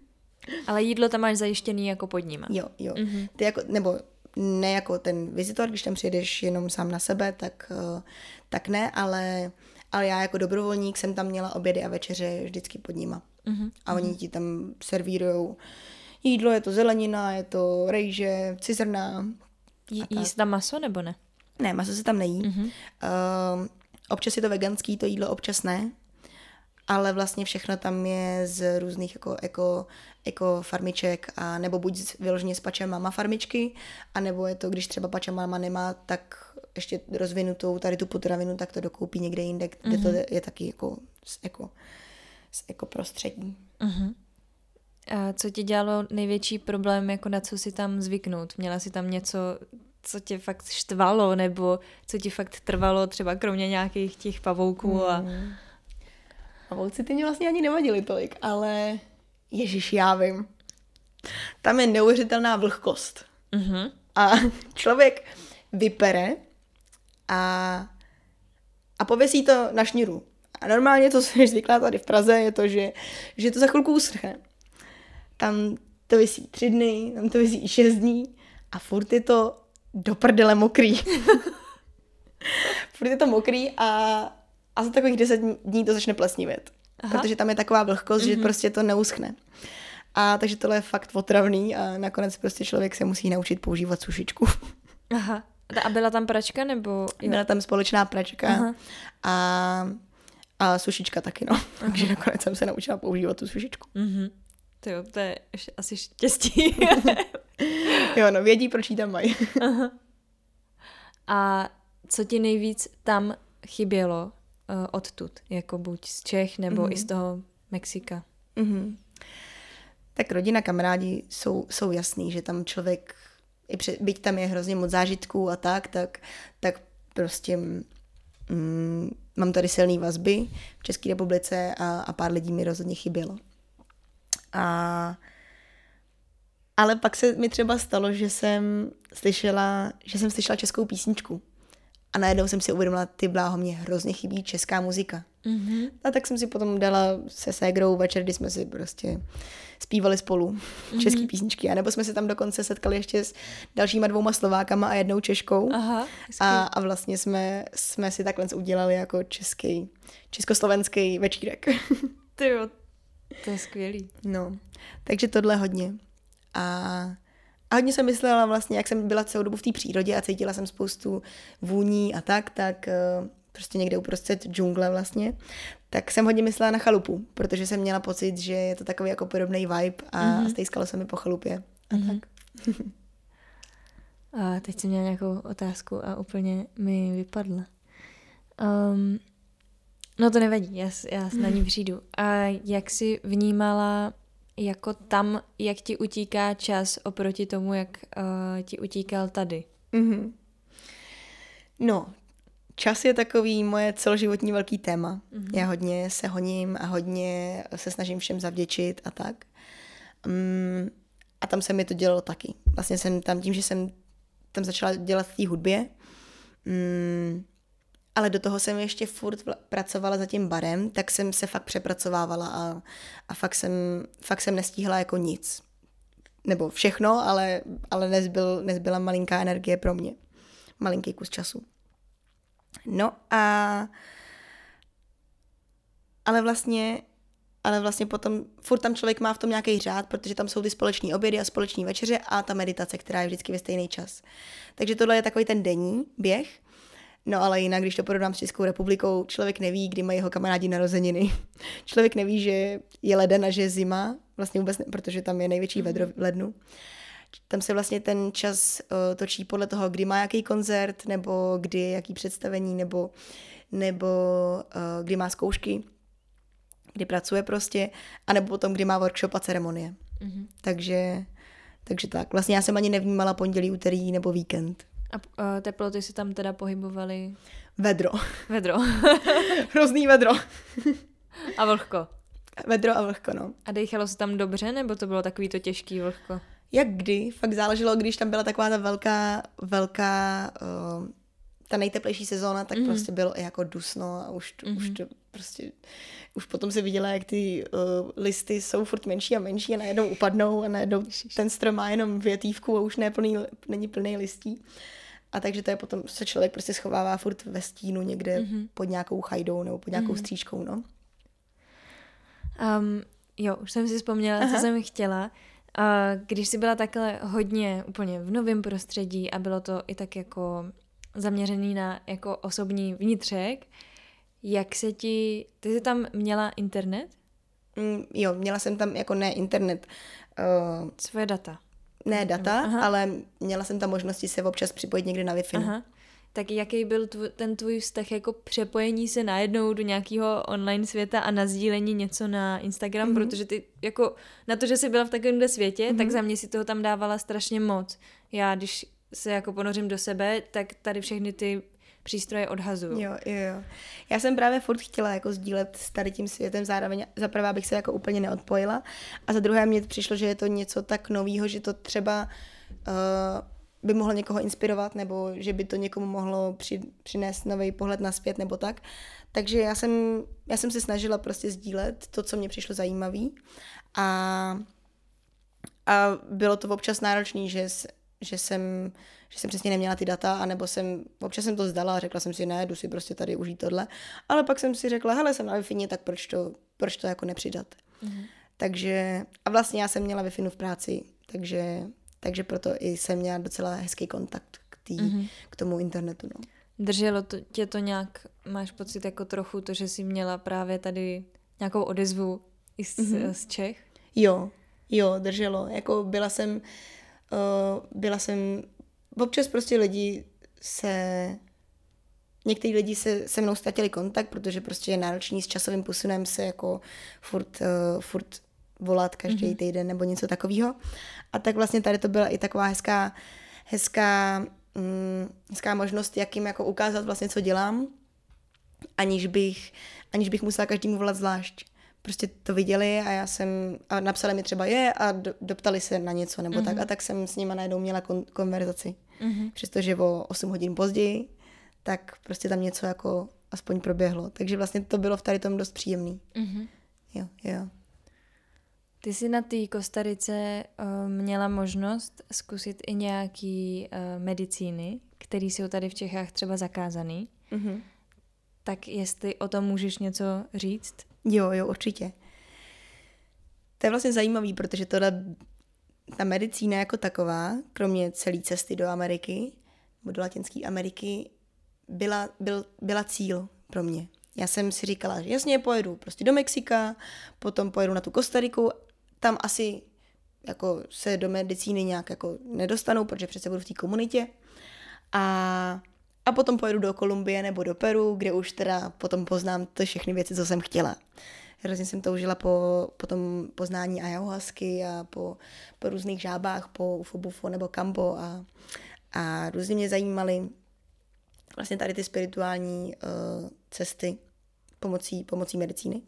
Ale jídlo tam máš zajištěný jako pod nima. Jo, jo. Mm-hmm. Ty jako, nebo ne jako ten vizitor, když tam přijedeš jenom sám na sebe, tak, eh, tak ne, ale, ale já jako dobrovolník jsem tam měla obědy a večeře vždycky pod nima. Mm-hmm. A oni ti tam servírujou jídlo, je to zelenina, je to rejže, cizrna. Jí, jíst tam maso nebo ne? Ne, maso se tam nejí. Mm-hmm. Uh, Občas je to veganský, to jídlo občas ne, ale vlastně všechno tam je z různých jako, jako, jako farmiček a nebo buď vyloženě z mama farmičky, a nebo je to, když třeba mama nemá tak ještě rozvinutou tady tu potravinu, tak to dokoupí někde jinde, kde mm-hmm. to mhm. je taky jako z jako, z jako prostředí. Mm-hmm. A co ti dělalo největší problém, jako na co si tam zvyknout? Měla si tam něco, co tě fakt štvalo, nebo co ti fakt trvalo, třeba kromě nějakých těch pavouků a... Hmm. Pavouci ty mě vlastně ani nevadili tolik, ale Ježíš, já vím. Tam je neuvěřitelná vlhkost. Mm-hmm. A člověk vypere a, a pověsí to na šňůru. A normálně to, co je zvyklá tady v Praze, je to, že, že to za chvilku uschne. Tam to vysí tři dny, tam to vysí i šest dní a furt je to do prdele mokrý. Furt je to mokrý a, a za takových deset dní to začne plesnivět. Aha. Protože tam je taková vlhkost, mm-hmm. že mhm. prostě to neuschne. A takže tohle je fakt otravný a nakonec prostě člověk se musí naučit používat sušičku. Aha. A byla tam pračka nebo? Jo? Byla tam společná pračka Aha. a, a sušička taky, no. Takže nakonec jsem se naučila používat tu sušičku. Mm-hmm. To jo, to je asi štěstí. jo, no vědí, proč jí tam mají. A co ti nejvíc tam chybělo uh, odtud, jako buď z Čech nebo mm-hmm. i z toho Mexika? Mm-hmm. Tak rodina, kamarádi jsou, jsou jasný, že tam člověk, i před, byť tam je hrozně moc zážitků a tak, tak, tak prostě mm, mám tady silné vazby v České republice a, a pár lidí mi rozhodně chybělo. A, ale pak se mi třeba stalo, že jsem slyšela, že jsem slyšela českou písničku. A najednou jsem si uvědomila, ty bláho, mě hrozně chybí česká muzika. Mm-hmm. A tak jsem si potom dala se ségrou večer, kdy jsme si prostě zpívali spolu mm-hmm. české písničky. A nebo jsme se tam dokonce setkali ještě s dalšíma dvouma Slovákama a jednou Češkou. Aha, a, a vlastně jsme, jsme si takhle udělali jako český, československý večírek. Ty jo, to je skvělý. No, takže tohle hodně. A, a hodně jsem myslela vlastně, jak jsem byla celou dobu v té přírodě a cítila jsem spoustu vůní a tak, tak uh, prostě někde uprostřed džungle vlastně, tak jsem hodně myslela na chalupu, protože jsem měla pocit, že je to takový jako podobný vibe a mm-hmm. stejskalo se mi po chalupě a mm-hmm. tak. a teď jsem měla nějakou otázku a úplně mi vypadla. Um, no to nevadí, já, já na ní přijdu. A jak jsi vnímala jako tam, jak ti utíká čas oproti tomu, jak uh, ti utíkal tady? Mm-hmm. No, čas je takový moje celoživotní velký téma. Mm-hmm. Já hodně se honím a hodně se snažím všem zavděčit a tak. Um, a tam se mi to dělalo taky. Vlastně jsem tam tím, že jsem tam začala dělat v té hudbě, um, ale do toho jsem ještě furt pracovala za tím barem, tak jsem se fakt přepracovávala a, a fakt, jsem, fakt jsem nestíhala jako nic. Nebo všechno, ale, ale nezbyl, nezbyla malinká energie pro mě. Malinký kus času. No a ale vlastně ale vlastně potom furt tam člověk má v tom nějaký řád, protože tam jsou ty společní obědy a společní večeře a ta meditace, která je vždycky ve stejný čas. Takže tohle je takový ten denní běh. No ale jinak, když to porovnám s Českou republikou, člověk neví, kdy mají jeho kamarádi narozeniny. člověk neví, že je leden a že je zima, vlastně vůbec ne, protože tam je největší vedro v lednu. Tam se vlastně ten čas uh, točí podle toho, kdy má jaký koncert, nebo kdy je jaký představení, nebo, nebo uh, kdy má zkoušky, kdy pracuje prostě, anebo potom, kdy má workshop a ceremonie. Mm-hmm. Takže, takže tak. Vlastně já jsem ani nevnímala pondělí, úterý nebo víkend. A uh, teploty se tam teda pohybovaly? Vedro. Vedro. Hrozný vedro. a vlhko. Vedro a vlhko, no. A dechalo se tam dobře, nebo to bylo takový to těžký vlhko? Jak kdy, fakt záleželo, když tam byla taková ta velká, velká, uh, ta nejteplejší sezóna, tak mm. prostě bylo i jako dusno a už, mm. už to prostě, už potom se viděla, jak ty uh, listy jsou furt menší a menší a najednou upadnou a najednou ten strom má jenom větívku a už ne plný, není plný listí. A takže to je potom, se člověk prostě schovává furt ve stínu někde mm-hmm. pod nějakou chajdou nebo pod nějakou mm-hmm. stříčkou, no. Um, jo, už jsem si vzpomněla, Aha. co jsem chtěla. A když jsi byla takhle hodně úplně v novém prostředí a bylo to i tak jako zaměřený na jako osobní vnitřek, jak se ti... Ty jsi tam měla internet? Mm, jo, měla jsem tam jako ne internet. Uh, Svoje data. Ne data, Aha. ale měla jsem tam možnosti se občas připojit někde na Wi-Fi. Aha tak jaký byl tvo- ten tvůj vztah jako přepojení se najednou do nějakého online světa a nazdílení něco na Instagram, mm-hmm. protože ty jako na to, že jsi byla v takovémhle světě, mm-hmm. tak za mě si toho tam dávala strašně moc. Já, když se jako ponořím do sebe, tak tady všechny ty přístroje odhazuju. Jo, jo, jo. Já jsem právě furt chtěla jako sdílet s tady tím světem, zároveň za prvé bych se jako úplně neodpojila a za druhé mně přišlo, že je to něco tak novýho, že to třeba uh, by mohlo někoho inspirovat, nebo že by to někomu mohlo při, přinést nový pohled na svět, nebo tak. Takže já jsem, já jsem se snažila prostě sdílet to, co mě přišlo zajímavé. A, a bylo to občas náročné, že, že jsem že jsem přesně neměla ty data, anebo jsem, občas jsem to zdala a řekla jsem si, ne, jdu si prostě tady užít tohle. Ale pak jsem si řekla, hele, jsem na wi tak proč to, proč to jako nepřidat. Mm-hmm. Takže, a vlastně já jsem měla wi v práci, takže takže proto i jsem měla docela hezký kontakt k, tý, mm-hmm. k tomu internetu. No. Drželo to, tě to nějak, máš pocit jako trochu to, že jsi měla právě tady nějakou odezvu i z, mm-hmm. z Čech? Jo, Jo, drželo. Jako byla jsem, uh, byla jsem, občas prostě lidi se, někteří lidi se se mnou ztratili kontakt, protože prostě je náročný s časovým posunem se jako furt, uh, furt volat každý mm-hmm. týden nebo něco takového. A tak vlastně tady to byla i taková hezká, hezká, mm, hezká možnost, jak jim jako ukázat vlastně, co dělám, aniž bych, aniž bych musela každému volat zvlášť. Prostě to viděli a já jsem, a napsali mi třeba je a do, doptali se na něco nebo mm-hmm. tak mhm. a tak jsem s nima najednou měla kon, konverzaci. Mm-hmm. Přestože o 8 hodin později, tak prostě tam něco jako aspoň proběhlo. Takže vlastně to bylo v tady tom dost příjemný. Mm-hmm. Jo, jo. Ty jsi na té Kostarice uh, měla možnost zkusit i nějaký uh, medicíny, které jsou tady v Čechách třeba zakázaný. Mm-hmm. Tak jestli o tom můžeš něco říct? Jo, jo, určitě. To je vlastně zajímavý, protože tohle, ta medicína jako taková, kromě celé cesty do Ameriky, nebo do Latinské Ameriky, byla, byl, byla cíl pro mě. Já jsem si říkala, že jasně pojedu prostě do Mexika, potom pojedu na tu Kostariku tam asi jako se do medicíny nějak jako nedostanu, protože přece budu v té komunitě. A, a potom pojedu do Kolumbie nebo do Peru, kde už teda potom poznám ty všechny věci, co jsem chtěla. Hrozně jsem toužila po, po tom poznání ayahuasky a po, po různých žábách, po ufobufo nebo kambo a, a různě mě zajímaly vlastně tady ty spirituální uh, cesty pomocí, pomocí medicíny.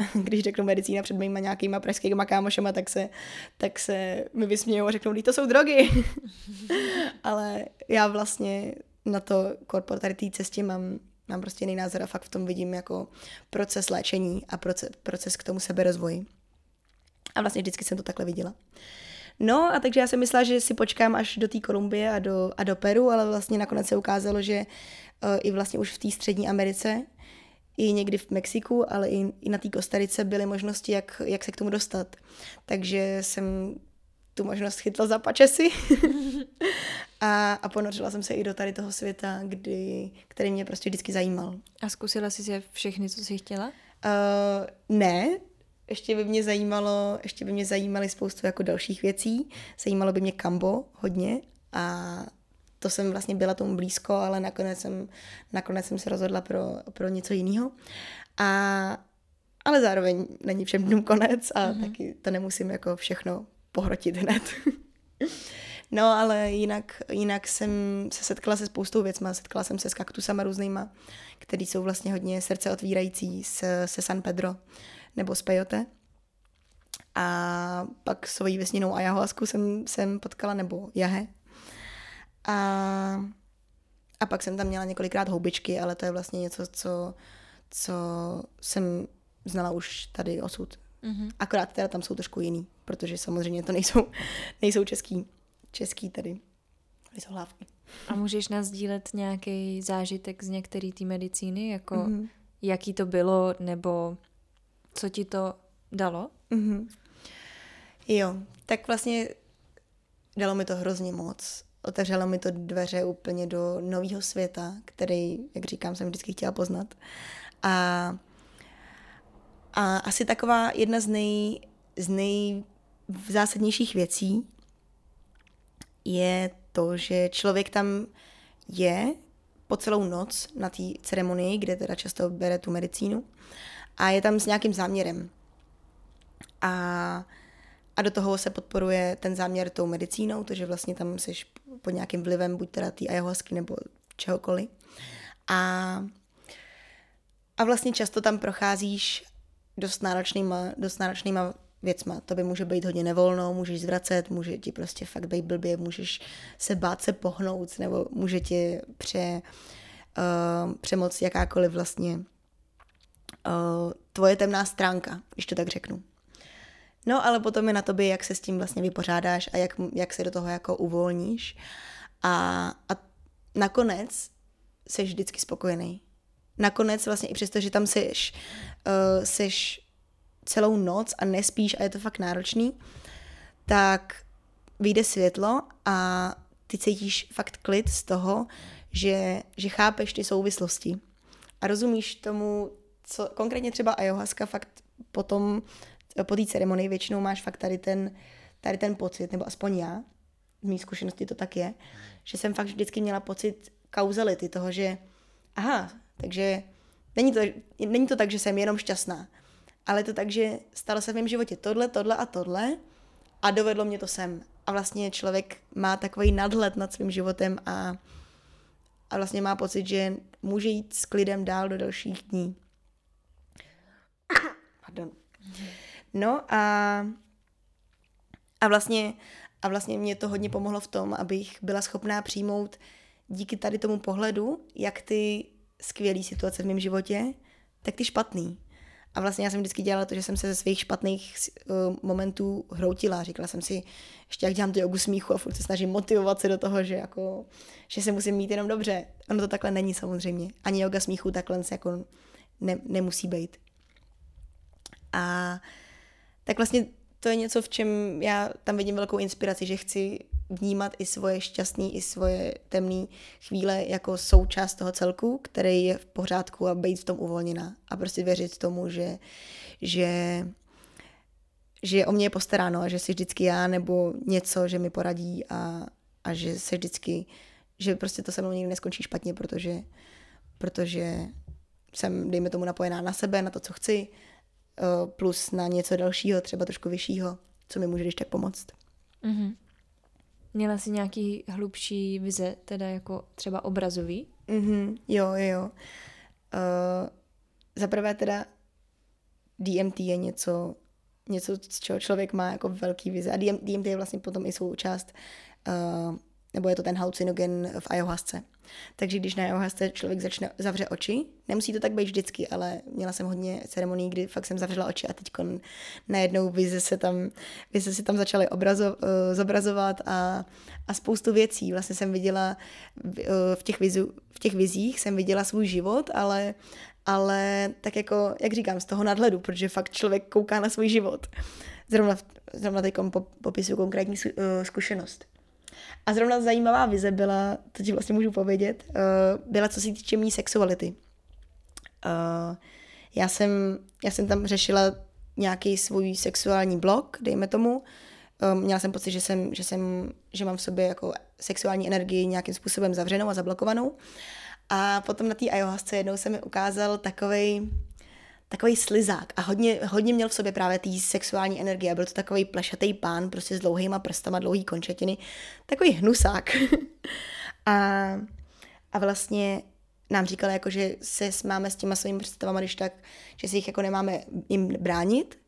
když řeknu medicína před mýma nějakýma pražskýma kámošema, tak se, tak se mi vysmějou a řeknou, to jsou drogy. Ale já vlastně na to korpor tady té cestě mám, mám prostě jiný názor a fakt v tom vidím jako proces léčení a proces, proces k tomu seberozvoji. A vlastně vždycky jsem to takhle viděla. No a takže já jsem myslela, že si počkám až do té Kolumbie a do, a do Peru, ale vlastně nakonec se ukázalo, že uh, i vlastně už v té střední Americe i někdy v Mexiku, ale i, i na té Kostarice byly možnosti, jak, jak se k tomu dostat. Takže jsem tu možnost chytla za pačesy a, a ponořila jsem se i do tady toho světa, kdy, který mě prostě vždycky zajímal. A zkusila jsi si všechny, co jsi chtěla? Uh, ne, ještě by mě zajímalo, ještě by mě zajímaly spoustu jako dalších věcí. Zajímalo by mě kambo hodně a to jsem vlastně byla tomu blízko, ale nakonec jsem, nakonec jsem se rozhodla pro, pro něco jiného. A, ale zároveň není všem dnům konec a mm-hmm. taky to nemusím jako všechno pohrotit hned. no ale jinak, jinak jsem se setkala se spoustou věcma. Setkala jsem se s kaktusama různýma, který jsou vlastně hodně srdce otvírající se, se San Pedro nebo z Peyote. A pak svojí vesninou ayahuasku jsem, jsem potkala, nebo jahe, a, a pak jsem tam měla několikrát houbičky, ale to je vlastně něco, co, co jsem znala už tady osud. Mm-hmm. Akorát teda tam jsou trošku jiný, protože samozřejmě to nejsou, nejsou český, český tady, nejsou hlávky. A můžeš nás sdílet nějaký zážitek z některé té medicíny, jako mm-hmm. jaký to bylo, nebo co ti to dalo? Mm-hmm. Jo, tak vlastně dalo mi to hrozně moc otevřelo mi to dveře úplně do nového světa, který, jak říkám, jsem vždycky chtěla poznat. A, a asi taková jedna z, nej, z nejzásadnějších věcí je to, že člověk tam je po celou noc na té ceremonii, kde teda často bere tu medicínu a je tam s nějakým záměrem. A a do toho se podporuje ten záměr tou medicínou, to, že vlastně tam jsi pod nějakým vlivem buď teda té ayahuasky nebo čehokoliv. A, a vlastně často tam procházíš dost náročnýma, dost náročnýma věcma. To by může být hodně nevolno, můžeš zvracet, může ti prostě fakt být blbě, můžeš se bát se pohnout, nebo může ti pře, uh, přemoc jakákoliv vlastně uh, tvoje temná stránka, když to tak řeknu. No, ale potom je na tobě, jak se s tím vlastně vypořádáš a jak, jak se do toho jako uvolníš. A, a nakonec jsi vždycky spokojený. Nakonec vlastně i přesto, že tam seš, uh, seš celou noc a nespíš a je to fakt náročný, tak vyjde světlo a ty cítíš fakt klid z toho, že, že chápeš ty souvislosti. A rozumíš tomu, co konkrétně třeba ayahuasca fakt potom po té ceremonii většinou máš fakt tady ten, tady ten pocit, nebo aspoň já, v mý zkušenosti to tak je, že jsem fakt vždycky měla pocit kauzality toho, že aha, takže není to, není to tak, že jsem jenom šťastná, ale je to tak, že stalo se v mém životě tohle, tohle a tohle a dovedlo mě to sem. A vlastně člověk má takový nadhled nad svým životem a, a vlastně má pocit, že může jít s klidem dál do dalších dní. Pardon. No a, a vlastně a vlastně mě to hodně pomohlo v tom, abych byla schopná přijmout díky tady tomu pohledu, jak ty skvělé situace v mém životě, tak ty špatný. A vlastně já jsem vždycky dělala to, že jsem se ze svých špatných uh, momentů hroutila. Říkala jsem si, ještě jak dělám tu jogu smíchu a furt se snažím motivovat se do toho, že, jako, že se musím mít jenom dobře. Ono to takhle není samozřejmě. Ani yoga smíchu takhle se jako ne, nemusí být. A tak vlastně to je něco, v čem já tam vidím velkou inspiraci, že chci vnímat i svoje šťastné, i svoje temné chvíle jako součást toho celku, který je v pořádku a být v tom uvolněná. A prostě věřit tomu, že, že, že o mě je postaráno a že si vždycky já nebo něco, že mi poradí a, a že se vždycky, že prostě to se mnou nikdy neskončí špatně, protože, protože jsem, dejme tomu, napojená na sebe, na to, co chci, eh, plus na něco dalšího, třeba trošku vyššího, co mi může když tak pomoct. Mm-hmm. Měla jsi nějaký hlubší vize, teda jako třeba obrazový? Mm-hmm, jo, jo. Uh, Za prvé teda DMT je něco, něco, z čeho člověk má jako velký vize. A DMT je vlastně potom i součást uh, nebo je to ten halucinogen v ayahuasce. Takže když na ayahuasce člověk začne, zavře oči, nemusí to tak být vždycky, ale měla jsem hodně ceremonií, kdy fakt jsem zavřela oči a teď najednou vize se tam, vize se tam začaly obrazo, uh, zobrazovat a, a spoustu věcí. Vlastně jsem viděla uh, v těch, vizu, v těch vizích jsem viděla svůj život, ale ale tak jako, jak říkám, z toho nadhledu, protože fakt člověk kouká na svůj život. Zrovna, zrovna teď popisuju konkrétní uh, zkušenost. A zrovna zajímavá vize byla, to ti vlastně můžu povědět, uh, byla co se týče mý sexuality. Uh, já, jsem, já jsem tam řešila nějaký svůj sexuální blok, dejme tomu. Um, měla jsem pocit, že, jsem, že, jsem, že mám v sobě jako sexuální energii nějakým způsobem zavřenou a zablokovanou. A potom na té ayahuasce jednou se mi ukázal takovej, takový slizák a hodně, hodně měl v sobě právě té sexuální energie. Byl to takový plešatý pán, prostě s dlouhýma prstama, dlouhý končetiny, takový hnusák. a, a vlastně nám říkal, jako, že se máme s těma svými představami, když tak, že si jich jako nemáme jim bránit.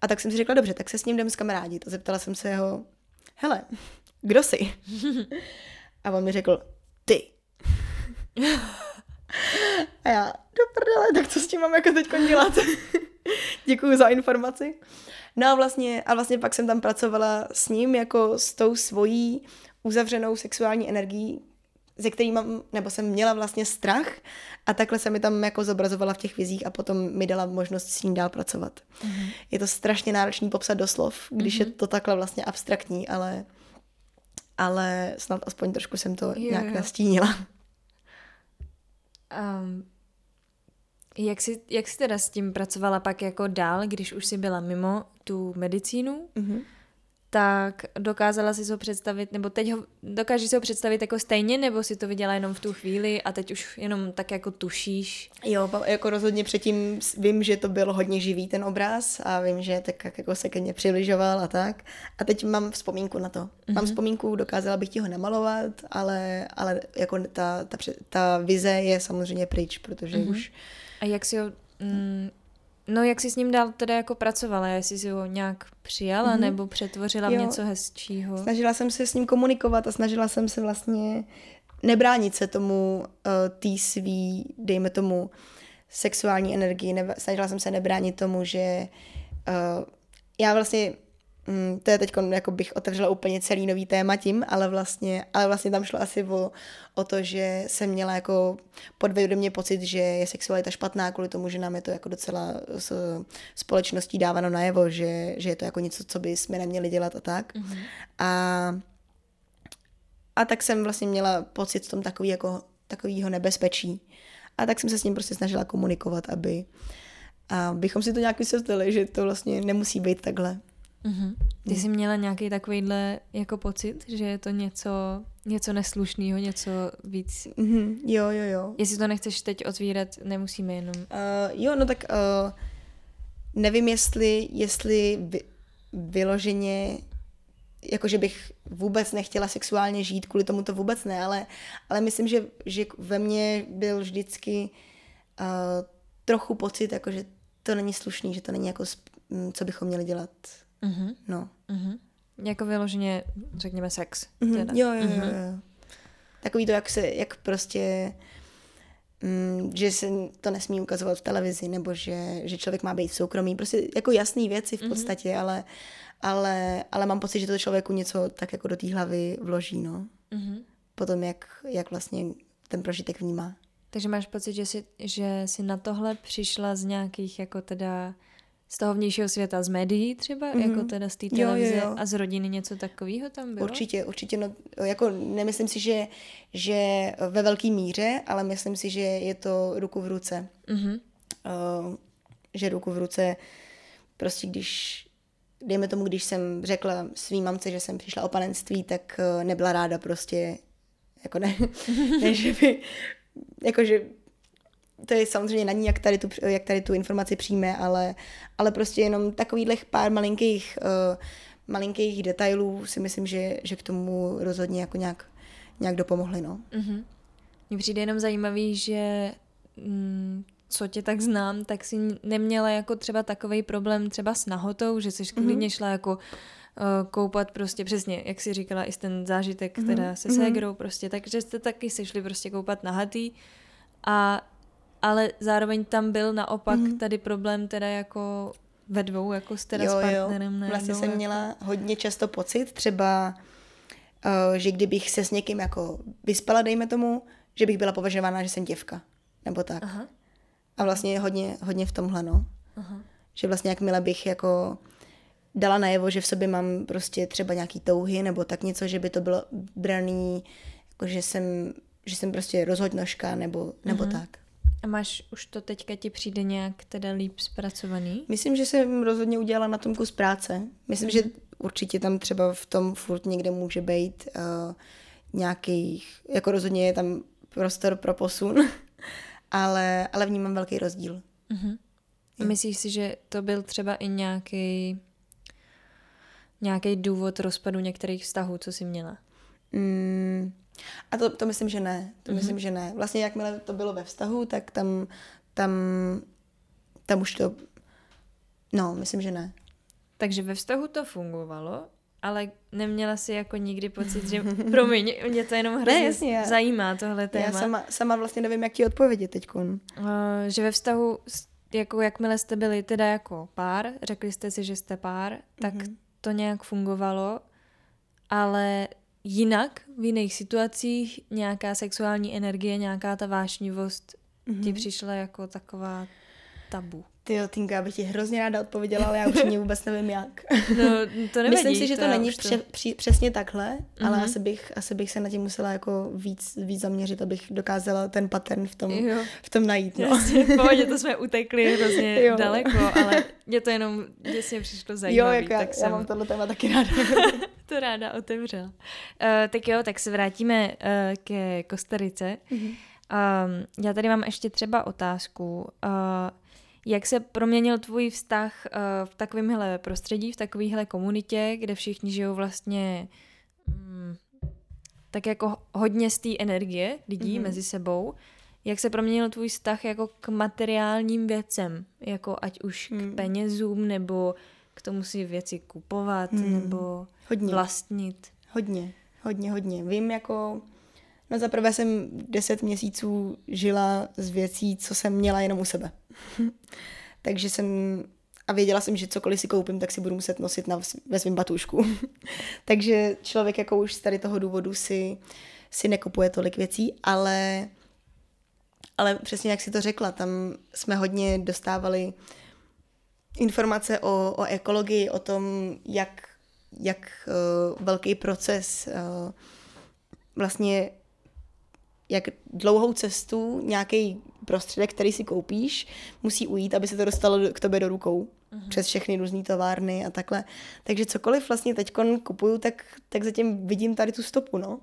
A tak jsem si řekla, dobře, tak se s ním jdem zkamarádit. A zeptala jsem se ho, hele, kdo jsi? A on mi řekl, ty. A já, do prdele, tak co s tím mám jako teď dělat? Děkuji za informaci. No a vlastně, a vlastně pak jsem tam pracovala s ním jako s tou svojí uzavřenou sexuální energií, ze který mám, nebo jsem měla vlastně strach a takhle se mi tam jako zobrazovala v těch vizích a potom mi dala možnost s ním dál pracovat. Mm-hmm. Je to strašně náročný popsat doslov, když mm-hmm. je to takhle vlastně abstraktní, ale, ale snad aspoň trošku jsem to jo, nějak jo. nastínila. Um, jak jsi, jak jsi teda s tím pracovala pak jako dál, když už jsi byla mimo tu medicínu? Mm-hmm. Tak dokázala si ho představit, nebo teď ho, dokážeš si ho představit jako stejně, nebo si to viděla jenom v tu chvíli a teď už jenom tak jako tušíš? Jo, jako rozhodně předtím vím, že to byl hodně živý ten obraz a vím, že tak jako se ke mně přibližoval a tak. A teď mám vzpomínku na to. Mm-hmm. Mám vzpomínku, dokázala bych ti ho namalovat, ale, ale jako ta, ta, ta vize je samozřejmě pryč, protože mm-hmm. už a jak si ho... Mm, no jak jsi s ním dál teda jako pracovala? Jestli si ho nějak přijala mm-hmm. nebo přetvořila jo. v něco hezčího? Snažila jsem se s ním komunikovat a snažila jsem se vlastně nebránit se tomu uh, tý svý, dejme tomu, sexuální energii. Ne, snažila jsem se nebránit tomu, že uh, já vlastně Mm, to je teď, jako bych otevřela úplně celý nový téma tím, ale vlastně, ale vlastně tam šlo asi o, o to, že jsem měla jako podvědomě pocit, že je sexualita špatná kvůli tomu, že nám je to jako docela s společností dáváno najevo, že, že je to jako něco, co by jsme neměli dělat a tak. Mm-hmm. A, a tak jsem vlastně měla pocit v tom takový jako, takovýho nebezpečí. A tak jsem se s ním prostě snažila komunikovat, aby, A bychom si to nějak vysvětlili, že to vlastně nemusí být takhle. Mm-hmm. Ty jsi měla nějaký takovýhle jako pocit, že je to něco, něco neslušného, něco víc? Mm-hmm. Jo, jo, jo. Jestli to nechceš teď otvírat, nemusíme jenom. Uh, jo, no tak uh, nevím, jestli, jestli vy, vyloženě jakože bych vůbec nechtěla sexuálně žít, kvůli tomu to vůbec ne, ale, ale myslím, že, že ve mně byl vždycky uh, trochu pocit, jako že to není slušný, že to není jako, co bychom měli dělat. Uh-huh. No. Uh-huh. Jako vyloženě, řekněme, sex. Teda. Jo, jo, jo, jo. Takový to, jak se, jak prostě mm, že se to nesmí ukazovat v televizi, nebo že, že člověk má být v soukromí. Prostě jako jasné věci v podstatě, mm-hmm. ale, ale, ale mám pocit, že to člověku něco tak jako do té hlavy vloží, no. Mm-hmm. Potom, jak, jak vlastně ten prožitek vnímá. Takže máš pocit, že jsi, že jsi na tohle přišla z nějakých jako teda z toho vnějšího světa, z médií třeba, mm-hmm. jako teda z té televize jo, jo, jo. a z rodiny něco takového tam bylo? Určitě, určitě, no, jako nemyslím si, že, že ve velké míře, ale myslím si, že je to ruku v ruce. Mm-hmm. Uh, že ruku v ruce, prostě když, dejme tomu, když jsem řekla svý mamce, že jsem přišla o panenství, tak uh, nebyla ráda prostě, jako ne, ne že by, jakože to je samozřejmě na ní, jak tady tu, jak tady tu informaci přijme, ale, ale prostě jenom takových pár malinkých, uh, malinkých detailů si myslím, že, že k tomu rozhodně jako nějak, nějak dopomohly. No. Mm-hmm. Mně přijde jenom zajímavý, že mm, co tě tak znám, tak si neměla jako třeba takový problém třeba s nahotou, že jsi mm-hmm. klidně šla jako uh, koupat prostě přesně, jak jsi říkala, i ten zážitek mm-hmm. teda se mm-hmm. ségrou prostě, takže jste taky se šli prostě koupat nahatý a ale zároveň tam byl naopak mm. tady problém teda jako ve dvou, jako s teda jo, s partnerem. Jo. Vlastně jsem jako... měla hodně často pocit, třeba, uh, že kdybych se s někým jako vyspala, dejme tomu, že bych byla považována, že jsem děvka. Nebo tak. Aha. A vlastně hodně, hodně v tomhle, no. Aha. Že vlastně jakmile bych jako dala najevo, že v sobě mám prostě třeba nějaký touhy nebo tak něco, že by to bylo braný, jako že jsem, že jsem prostě rozhodnožka nebo, nebo mm-hmm. tak. A máš už to teďka ti přijde nějak teda líp zpracovaný? Myslím, že jsem rozhodně udělala na tom kus práce. Myslím, mm. že určitě tam třeba v tom furt někde může být uh, nějakých, jako rozhodně je tam prostor pro posun, ale, ale vnímám velký rozdíl. Mm-hmm. Myslíš si, že to byl třeba i nějaký nějaký důvod rozpadu některých vztahů, co jsi měla? Mm, a to, to myslím, že ne. To mm-hmm. myslím, že ne. Vlastně jakmile to bylo ve vztahu, tak tam, tam, tam už to, no, myslím, že ne. Takže ve vztahu to fungovalo, ale neměla si jako nikdy pocit, že, promiň, mě to jenom hrozně ne, jasně, zajímá tohle téma. Já sama, sama vlastně nevím, jak ti odpovědět teď. Uh, že ve vztahu, jako jakmile jste byli teda jako pár, řekli jste si, že jste pár, tak mm-hmm. to nějak fungovalo, ale jinak v jiných situacích nějaká sexuální energie, nějaká ta vášnivost mm-hmm. ti přišla jako taková tabu. Ty jo, Tinka, já bych ti hrozně ráda odpověděla, ale já upřímně vůbec nevím jak. No, to nevadí. Myslím si, že to, to není pře- to... Při- přesně takhle, mm-hmm. ale mhm. asi bych, asi bych se na tím musela jako víc, víc zaměřit, abych dokázala ten pattern v tom, v tom najít. No. Jasně, v pohodě, to jsme utekli hrozně jo. daleko, ale mě to jenom děsně přišlo zajímavé. Jo, jak já, tak já jsem... mám tohle téma taky ráda. to ráda otevřela. Uh, tak jo, tak se vrátíme uh, ke Kostarice. Mm-hmm. Um, já tady mám ještě třeba otázku. Uh, jak se proměnil tvůj vztah uh, v takovémhle prostředí, v takovéhle komunitě, kde všichni žijou vlastně um, tak jako hodně z té energie lidí mm-hmm. mezi sebou. Jak se proměnil tvůj vztah jako k materiálním věcem, jako ať už mm. k penězům, nebo k tomu si věci kupovat, mm. nebo hodně. vlastnit? Hodně, hodně, hodně. Vím jako No za prvé jsem deset měsíců žila z věcí, co jsem měla jenom u sebe. Takže jsem a věděla jsem, že cokoliv si koupím, tak si budu muset nosit na, ve svém batůžku. Takže člověk jako už z tady toho důvodu si, si nekupuje tolik věcí, ale, ale přesně jak si to řekla, tam jsme hodně dostávali informace o, o ekologii, o tom, jak, jak uh, velký proces uh, vlastně jak dlouhou cestu nějaký prostředek, který si koupíš, musí ujít, aby se to dostalo k tobě do rukou. Uh-huh. Přes všechny různé továrny a takhle. Takže cokoliv vlastně teď kupuju, tak, tak zatím vidím tady tu stopu, no.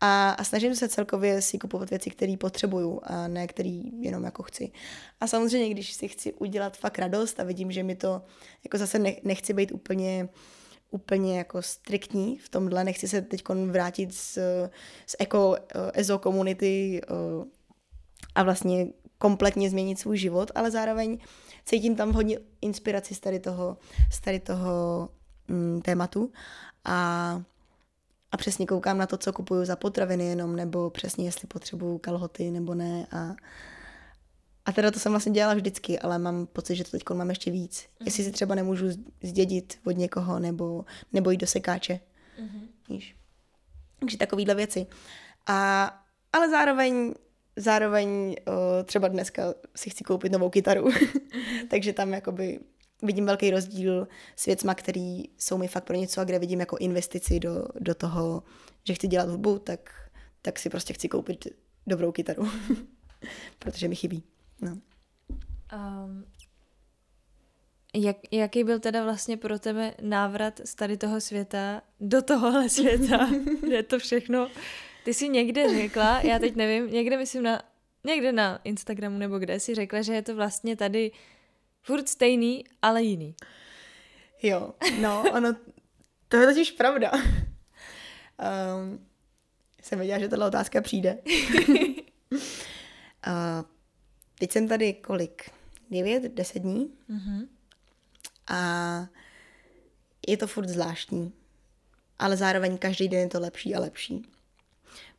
A, a snažím se celkově si kupovat věci, které potřebuju a ne které jenom jako chci. A samozřejmě, když si chci udělat fakt radost a vidím, že mi to, jako zase ne, nechci být úplně úplně jako striktní v tomhle, nechci se teď vrátit z, z eko, ezo komunity eh, a vlastně kompletně změnit svůj život, ale zároveň cítím tam hodně inspiraci z tady toho, z tady toho mm, tématu. A, a přesně koukám na to, co kupuju za potraviny jenom, nebo přesně jestli potřebuju kalhoty nebo ne. A, a teda to jsem vlastně dělala vždycky, ale mám pocit, že to teď mám ještě víc. Mm-hmm. Jestli si třeba nemůžu zdědit od někoho nebo, nebo jít do sekáče. Mm-hmm. Víš? Takže takovýhle věci. A, ale zároveň zároveň o, třeba dneska si chci koupit novou kytaru. Takže tam jakoby vidím velký rozdíl s věcma, který jsou mi fakt pro něco a kde vidím jako investici do, do toho, že chci dělat hudbu, tak, tak si prostě chci koupit dobrou kytaru. Protože mi chybí. No. Um, jak, jaký byl teda vlastně pro tebe návrat z tady toho světa do tohohle světa, je to všechno ty jsi někde řekla, já teď nevím, někde myslím na, někde na Instagramu nebo kde si řekla, že je to vlastně tady furt stejný, ale jiný. Jo, no, ono, to je totiž pravda. Um, jsem věděla, že tato otázka přijde. uh, teď jsem tady kolik? 9, 10 dní. Mm-hmm. A je to furt zvláštní. Ale zároveň každý den je to lepší a lepší.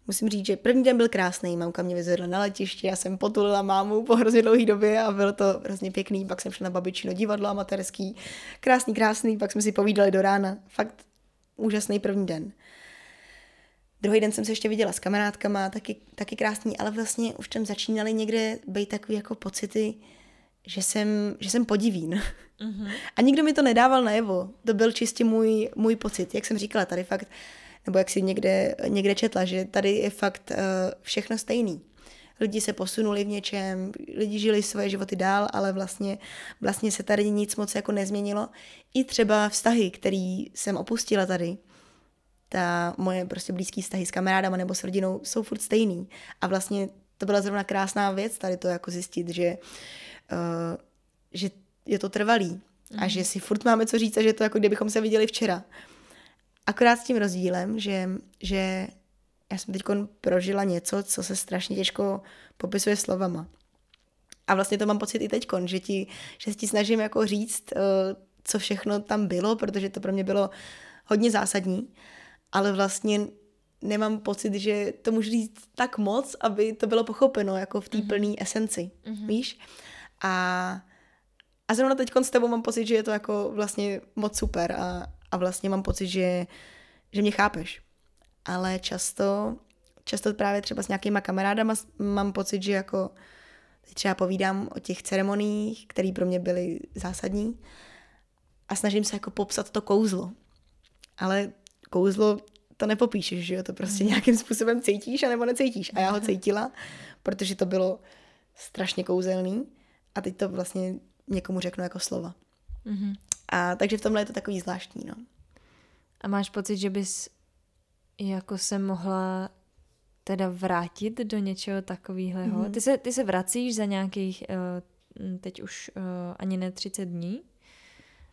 Musím říct, že první den byl krásný, mamka mě vyzvedla na letiště, já jsem potulila mámu po hrozně dlouhé době a bylo to hrozně pěkný, pak jsem šla na babičino divadlo amatérský, krásný, krásný, pak jsme si povídali do rána, fakt úžasný první den. Druhý den jsem se ještě viděla s kamarádkama, taky, taky krásný, ale vlastně už tam začínaly někde být takový jako pocity, že jsem, že jsem podivín. Mm-hmm. A nikdo mi to nedával najevo. To byl čistě můj, můj pocit. Jak jsem říkala, tady fakt nebo jak si někde, někde četla, že tady je fakt uh, všechno stejný. Lidi se posunuli v něčem, lidi žili svoje životy dál, ale vlastně, vlastně se tady nic moc jako nezměnilo. I třeba vztahy, který jsem opustila tady, ta moje prostě blízký vztahy s kamarádama nebo s rodinou jsou furt stejný. A vlastně to byla zrovna krásná věc tady to jako zjistit, že, uh, že je to trvalý a mhm. že si furt máme co říct a že to jako kdybychom se viděli včera. Akorát s tím rozdílem, že, že já jsem teď prožila něco, co se strašně těžko popisuje slovama. A vlastně to mám pocit i teď, že, ti, že ti snažím jako říct, eh, co všechno tam bylo, protože to pro mě bylo hodně zásadní, ale vlastně nemám pocit, že to můžu říct tak moc, aby to bylo pochopeno jako v té mm-hmm. plné esenci, mm-hmm. víš? A, a zrovna teď s tebou mám pocit, že je to jako vlastně moc super a, a vlastně mám pocit, že, že mě chápeš. Ale často, často právě třeba s nějakýma kamarádama mám pocit, že jako teď třeba povídám o těch ceremoniích, které pro mě byly zásadní a snažím se jako popsat to kouzlo. Ale kouzlo to nepopíšeš, že jo, to prostě mhm. nějakým způsobem cítíš a nebo necítíš. A já ho cítila, protože to bylo strašně kouzelný a teď to vlastně někomu řeknu jako slova. Mm-hmm. A takže v tomhle je to takový zvláštní, no. A máš pocit, že bys jako se mohla teda vrátit do něčeho takového? Mm-hmm. Ty, se, ty se vracíš za nějakých, uh, teď už uh, ani ne 30 dní?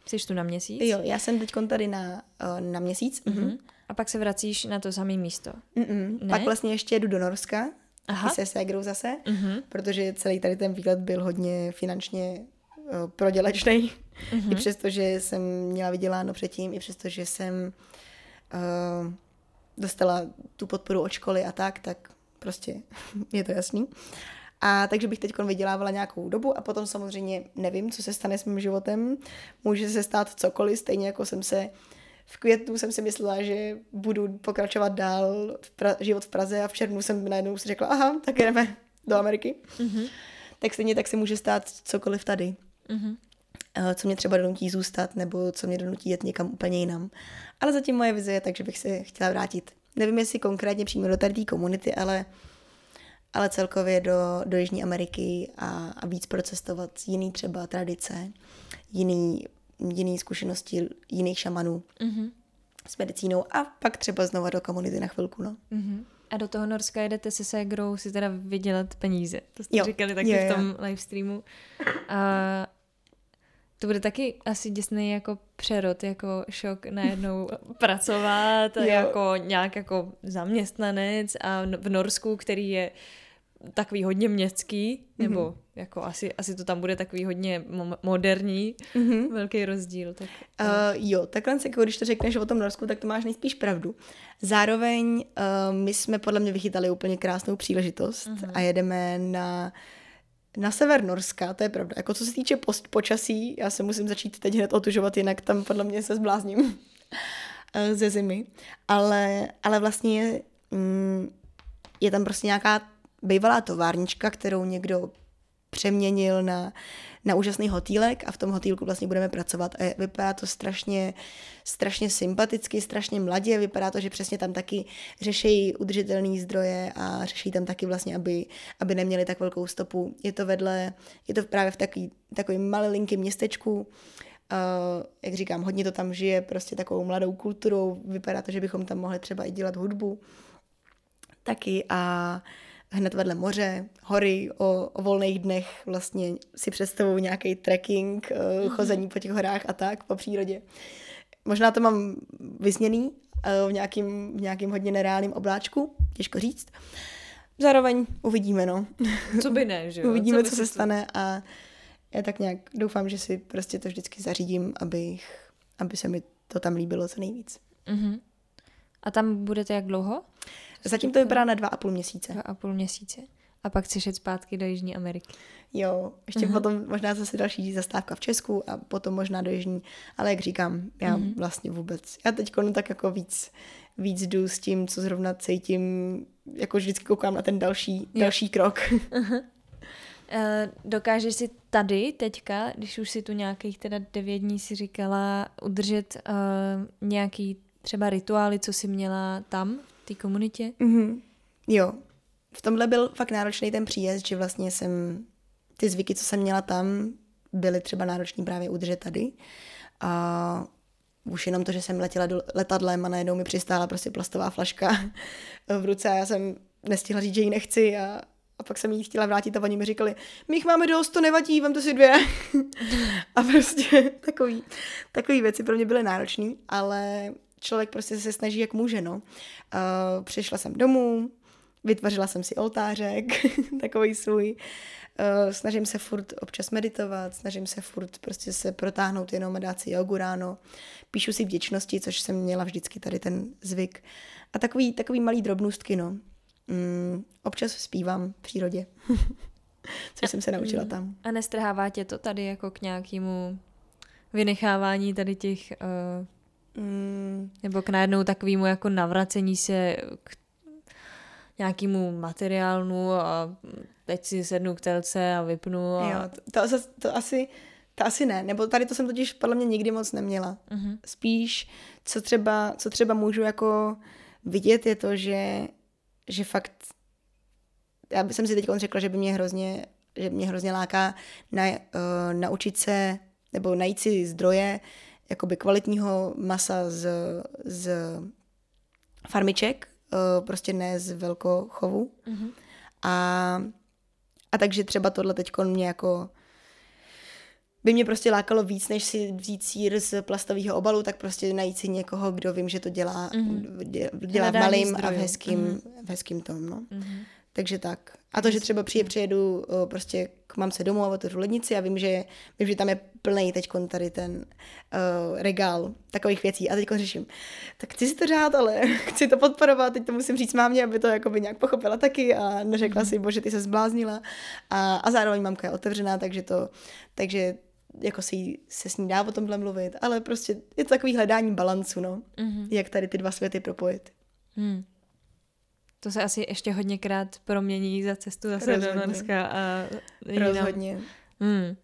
Jsi tu na měsíc? Jo, já jsem teď tady na, uh, na měsíc. Mm-hmm. A pak se vracíš na to samé místo? Mm-mm. Ne? Pak vlastně ještě jedu do Norska, Aha. se ségrou zase, mm-hmm. protože celý tady ten výlet byl hodně finančně uh, prodělečný. Mm-hmm. I přesto, že jsem měla vyděláno předtím, i přesto, že jsem uh, dostala tu podporu od školy a tak, tak prostě je to jasný. A takže bych teď vydělávala nějakou dobu a potom samozřejmě nevím, co se stane s mým životem. Může se stát cokoliv, stejně jako jsem se v květnu jsem si myslela, že budu pokračovat dál v pra- život v Praze a v červnu jsem najednou si řekla, aha, tak jdeme do Ameriky. Mm-hmm. Tak stejně tak se může stát cokoliv tady. Mm-hmm. Co mě třeba donutí zůstat, nebo co mě donutí jet někam úplně jinam. Ale zatím moje vize je tak, že bych se chtěla vrátit. Nevím, jestli konkrétně přímo do tady té komunity, ale, ale celkově do, do Jižní Ameriky a, a víc procestovat jiný třeba tradice, jiný, jiný zkušenosti jiných šamanů mm-hmm. s medicínou a pak třeba znova do komunity na chvilku. No. Mm-hmm. A do toho Norska jedete se ségrou si teda vydělat peníze. To jste jo. říkali taky jo, jo. v tom livestreamu. A to bude taky asi děsný jako přerod, jako šok najednou pracovat jako nějak jako zaměstnanec a v Norsku, který je takový hodně městský, nebo mm-hmm. jako asi, asi to tam bude takový hodně moderní, mm-hmm. velký rozdíl. Tak, uh, jo, takhle jako když to řekneš o tom Norsku, tak to máš nejspíš pravdu. Zároveň uh, my jsme podle mě vychytali úplně krásnou příležitost mm-hmm. a jedeme na na sever Norska, to je pravda. Jako co se týče post počasí, já se musím začít teď hned otužovat, jinak tam podle mě se zblázním ze zimy. Ale, ale vlastně je, mm, je tam prostě nějaká bývalá továrnička, kterou někdo přeměnil na, na úžasný hotýlek a v tom hotýlku vlastně budeme pracovat. A vypadá to strašně, strašně sympaticky, strašně mladě, vypadá to, že přesně tam taky řeší udržitelné zdroje a řeší tam taky vlastně, aby, aby neměli tak velkou stopu. Je to vedle, je to právě v takový, takovým malilinkým městečku, Uh, jak říkám, hodně to tam žije prostě takovou mladou kulturou, vypadá to, že bychom tam mohli třeba i dělat hudbu taky a hned vedle moře, hory o, o volných dnech vlastně si představují nějaký trekking, mm-hmm. chození po těch horách a tak po přírodě. Možná to mám vysněný uh, v nějakým, v nějakým hodně nereálným obláčku, těžko říct. Zároveň uvidíme, no. Co by ne, že jo? uvidíme, co, co se stane a já tak nějak doufám, že si prostě to vždycky zařídím, abych, aby se mi to tam líbilo co nejvíc. Mm-hmm. A tam budete jak dlouho? Zatím to vypadá na dva a půl měsíce. Dva a půl měsíce. A pak chceš jít zpátky do Jižní Ameriky. Jo, ještě uh-huh. potom možná zase další zastávka v Česku a potom možná do Jižní. Ale jak říkám, já uh-huh. vlastně vůbec, já teď no tak jako víc, víc jdu s tím, co zrovna cítím, jako vždycky koukám na ten další, jo. další krok. Uh-huh. Uh, dokážeš si tady teďka, když už si tu nějakých teda devět dní si říkala, udržet uh, nějaký třeba rituály, co jsi měla tam té komunitě? Mm-hmm. Jo. V tomhle byl fakt náročný ten příjezd, že vlastně jsem ty zvyky, co jsem měla tam, byly třeba náročný právě udržet tady. A už jenom to, že jsem letěla do letadlem a najednou mi přistála prostě plastová flaška v ruce a já jsem nestihla říct, že ji nechci a, a pak jsem jí chtěla vrátit a oni mi říkali, my jich máme dost, to nevadí, vám to si dvě. a prostě takový, takový věci pro mě byly náročné, ale člověk prostě se snaží, jak může, no. Uh, přišla jsem domů, vytvořila jsem si oltářek, takový svůj. Uh, snažím se furt občas meditovat, snažím se furt prostě se protáhnout jenom a dát si jogu ráno. Píšu si vděčnosti, což jsem měla vždycky tady ten zvyk. A takový, takový malý drobnůstky, no. Mm, občas zpívám v přírodě, což jsem se naučila tam. A nestrhává tě to tady jako k nějakému vynechávání tady těch uh, Mm, nebo k najednou takovému jako navracení se k nějakému materiálnu a teď si sednu k telce a vypnu. A... Jo, to, to, to asi... To asi ne, nebo tady to jsem totiž podle mě nikdy moc neměla. Uh-huh. Spíš, co třeba, co třeba můžu jako vidět, je to, že, že fakt, já jsem si teď řekla, že by mě hrozně, že mě hrozně láká na, uh, naučit se, nebo najít si zdroje, jakoby kvalitního masa z, z farmiček, eh, prostě ne z velkochovu. Mm-hmm. A, a takže třeba tohle teď mě jako by mě prostě lákalo víc, než si vzít sír z plastového obalu, tak prostě najít si někoho, kdo vím, že to dělá, mm-hmm. dělá v malým a v hezkým, mm-hmm. v hezkým tom, no. Mm-hmm. Takže tak. A to, že třeba přije, přijedu uh, prostě k mamce domů a otevřu lednici a vím, že, vím, že tam je plný teď tady ten uh, regál takových věcí a teď řeším, tak chci si to řád, ale chci to podporovat, teď to musím říct mámě, aby to jakoby nějak pochopila taky a neřekla mm. si, bože, ty se zbláznila a, a zároveň mamka je otevřená, takže to, takže jako si se s ní dá o tomhle mluvit, ale prostě je to takový hledání balancu, no, mm-hmm. jak tady ty dva světy propojit. Mm. To se asi ještě hodněkrát promění za cestu zase Rozhodně. do Norska. A Rozhodně. Hmm.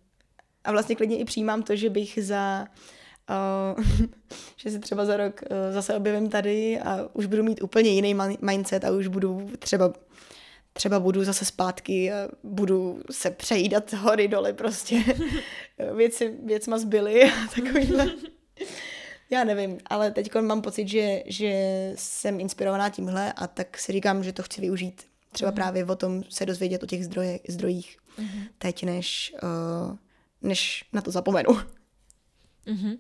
A vlastně klidně i přijímám to, že bych za Uh, že si třeba za rok uh, zase objevím tady a už budu mít úplně jiný mindset a už budu třeba třeba budu zase zpátky a budu se přejídat hory doly prostě. Věci, věcma zbyly a takovýhle. Já nevím, ale teď mám pocit, že, že jsem inspirovaná tímhle a tak si říkám, že to chci využít. Třeba mm. právě o tom se dozvědět o těch zdroje, zdrojích mm. teď, než, uh, než na to zapomenu. Mm-hmm.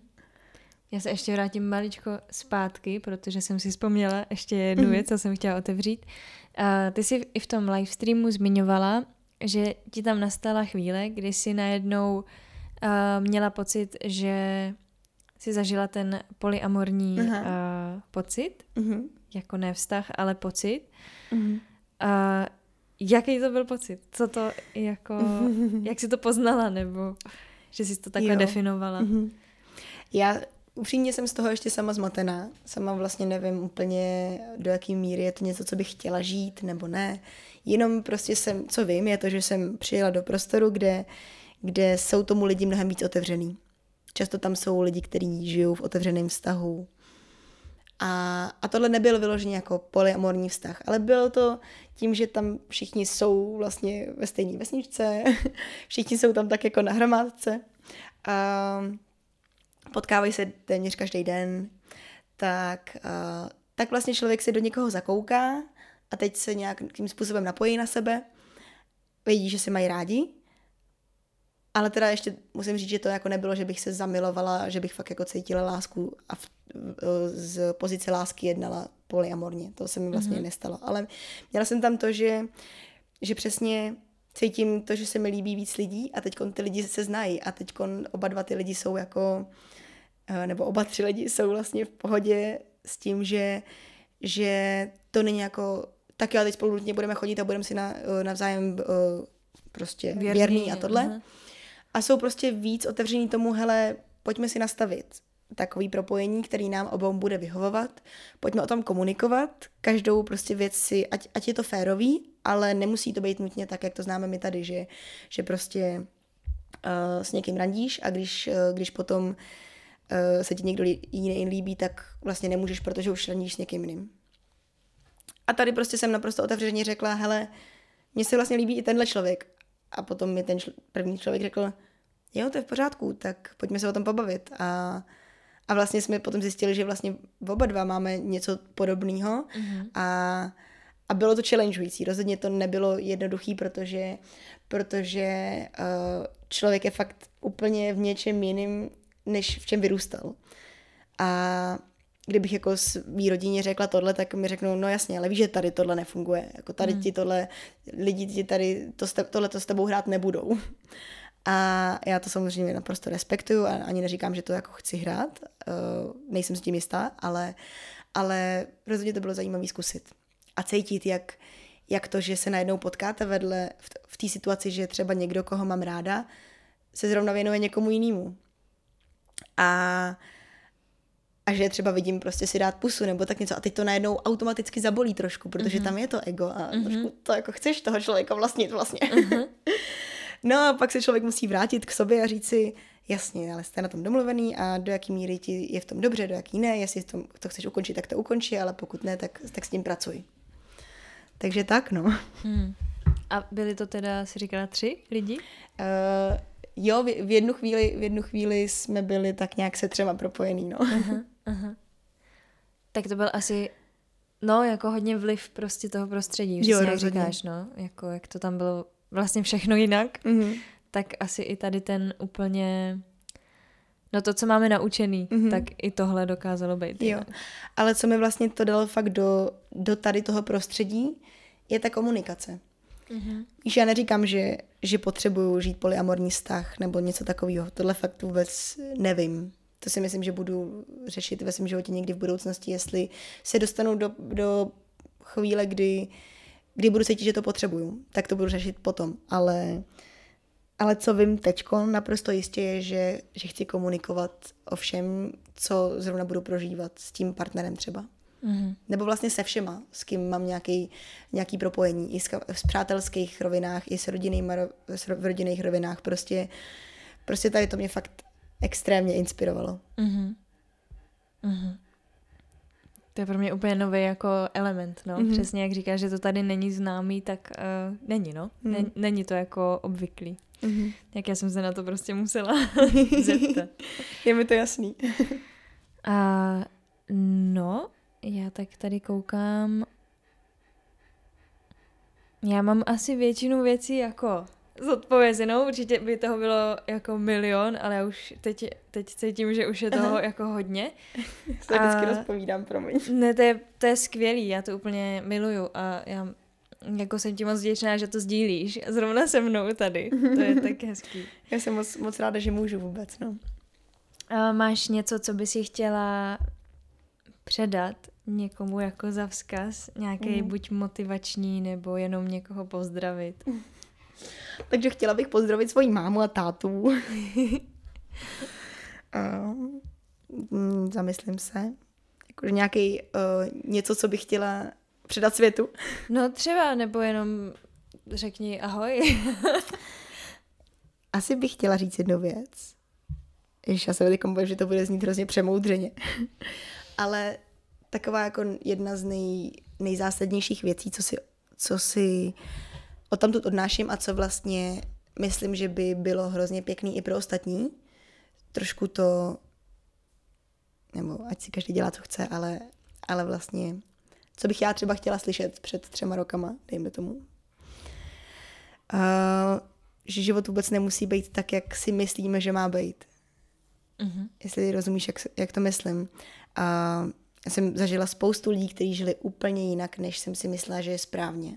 Já se ještě vrátím maličko zpátky, protože jsem si vzpomněla ještě jednu mm-hmm. věc, co jsem chtěla otevřít. Uh, ty jsi i v tom live streamu zmiňovala, že ti tam nastala chvíle, kdy jsi najednou uh, měla pocit, že jsi zažila ten polyamorní uh, pocit, uh-huh. jako ne vztah, ale pocit. Uh-huh. Uh, jaký to byl pocit? Co to jako, jak jsi to poznala, nebo že jsi to takhle jo. definovala? Uh-huh. Já upřímně jsem z toho ještě sama zmatená. Sama vlastně nevím úplně, do jaký míry je to něco, co bych chtěla žít, nebo ne. Jenom prostě jsem, co vím, je to, že jsem přijela do prostoru, kde, kde jsou tomu lidi mnohem víc otevřený. Často tam jsou lidi, kteří žijou v otevřeném vztahu. A, a tohle nebyl vyloženě jako polyamorní vztah, ale bylo to tím, že tam všichni jsou vlastně ve stejné vesničce, všichni jsou tam tak jako na hromádce a potkávají se téměř každý den, tak, a, tak vlastně člověk se do někoho zakouká a teď se nějakým způsobem napojí na sebe, vědí, že se mají rádi ale teda ještě musím říct, že to jako nebylo, že bych se zamilovala, že bych fakt jako cítila lásku a v, z pozice lásky jednala polyamorně. To se mi vlastně mm-hmm. nestalo. Ale měla jsem tam to, že, že přesně cítím to, že se mi líbí víc lidí a teď ty lidi se znají a teď oba dva ty lidi jsou jako, eh, nebo oba tři lidi jsou vlastně v pohodě s tím, že, že to není jako tak jo, teď spolu nutně budeme chodit a budeme si na, eh, navzájem eh, prostě věrný, věrný a tohle. Uh-huh a jsou prostě víc otevření tomu, hele, pojďme si nastavit takový propojení, který nám obou bude vyhovovat. Pojďme o tom komunikovat, každou prostě věc si, ať, ať je to férový, ale nemusí to být nutně tak, jak to známe my tady, že, že prostě uh, s někým randíš a když, uh, když potom uh, se ti někdo jiný líbí, tak vlastně nemůžeš, protože už randíš s někým jiným. A tady prostě jsem naprosto otevřeně řekla, hele, mně se vlastně líbí i tenhle člověk a potom mi ten čl- první člověk řekl, jo, to je v pořádku, tak pojďme se o tom pobavit. A, a vlastně jsme potom zjistili, že vlastně oba dva máme něco podobného mm-hmm. a, a bylo to challengeující. Rozhodně to nebylo jednoduchý, protože, protože uh, člověk je fakt úplně v něčem jiným, než v čem vyrůstal. A kdybych jako svý rodině řekla tohle, tak mi řeknou, no jasně, ale víš, že tady tohle nefunguje. Jako tady hmm. ti tohle, lidi ti tady to, tohle to s tebou hrát nebudou. A já to samozřejmě naprosto respektuju a ani neříkám, že to jako chci hrát. Uh, nejsem s tím jistá, ale, ale rozhodně to bylo zajímavé zkusit. A cítit, jak, jak to, že se najednou potkáte vedle v, v té situaci, že třeba někdo, koho mám ráda, se zrovna věnuje někomu jinému. A a že třeba vidím prostě si dát pusu nebo tak něco a teď to najednou automaticky zabolí trošku, protože mm-hmm. tam je to ego a mm-hmm. trošku to jako chceš toho člověka vlastnit vlastně. Mm-hmm. no a pak se člověk musí vrátit k sobě a říct si, jasně, ale jste na tom domluvený a do jaký míry ti je v tom dobře, do jaký ne, jestli to, to chceš ukončit, tak to ukončí, ale pokud ne, tak, tak s tím pracuj. Takže tak, no. Hmm. A byli to teda, si říkala, tři lidi? Uh, jo, v, v, jednu chvíli, v jednu chvíli jsme byli tak nějak se třema propojení, no. Uh-huh. Aha. Tak to byl asi, no, jako hodně vliv prostě toho prostředí, jo, jak říkáš, no, jako jak to tam bylo vlastně všechno jinak, mm-hmm. tak asi i tady ten úplně, no to, co máme naučený, mm-hmm. tak i tohle dokázalo být. Jo, ale co mi vlastně to dalo fakt do, do tady toho prostředí, je ta komunikace. Mm-hmm. Víš, já neříkám, že, že potřebuju žít polyamorní vztah nebo něco takového. Tohle fakt vůbec nevím to si myslím, že budu řešit ve svém životě někdy v budoucnosti, jestli se dostanu do, do chvíle, kdy, kdy budu cítit, že to potřebuju, tak to budu řešit potom. Ale, ale co vím teď naprosto jistě je, že, že chci komunikovat o všem, co zrovna budu prožívat s tím partnerem třeba. Mm-hmm. Nebo vlastně se všema, s kým mám nějaký, nějaký propojení. I z, v přátelských rovinách, i s, rodinnýma, s v rodinných rovinách. Prostě, prostě tady to mě fakt extrémně inspirovalo. Mm-hmm. Mm-hmm. To je pro mě úplně nový jako element, no. Mm-hmm. Přesně jak říkáš, že to tady není známý, tak uh, není, no. Mm. Není, není to jako obvyklý. Mm-hmm. Jak já jsem se na to prostě musela zeptat. Je mi to jasný. A no, já tak tady koukám. Já mám asi většinu věcí jako zodpovězenou, určitě by toho bylo jako milion, ale já už teď, teď cítím, že už je toho Aha. jako hodně. Se a... vždycky rozpovídám, promiň. Ne, to je, to je skvělý, já to úplně miluju a já jako jsem ti moc vděčná, že to sdílíš zrovna se mnou tady. To je tak hezký. Já jsem moc, moc ráda, že můžu vůbec, no. A máš něco, co bys si chtěla předat někomu jako za vzkaz? Nějaký mm. buď motivační, nebo jenom někoho pozdravit? Takže chtěla bych pozdravit svoji mámu a tátu. uh, zamyslím se. Jakože nějaký uh, něco, co bych chtěla předat světu. No třeba, nebo jenom řekni ahoj. Asi bych chtěla říct jednu věc. Ježiš, já se teď bojím, že to bude znít hrozně přemoudřeně. Ale taková jako jedna z nej, nejzásadnějších věcí, co si, co si o tam odnáším a co vlastně myslím, že by bylo hrozně pěkný i pro ostatní. Trošku to, nebo ať si každý dělá, co chce, ale, ale vlastně, co bych já třeba chtěla slyšet před třema rokama, dejme tomu. Uh, že život vůbec nemusí být tak, jak si myslíme, že má být. Uh-huh. Jestli rozumíš, jak, jak to myslím. Uh, já jsem zažila spoustu lidí, kteří žili úplně jinak, než jsem si myslela, že je správně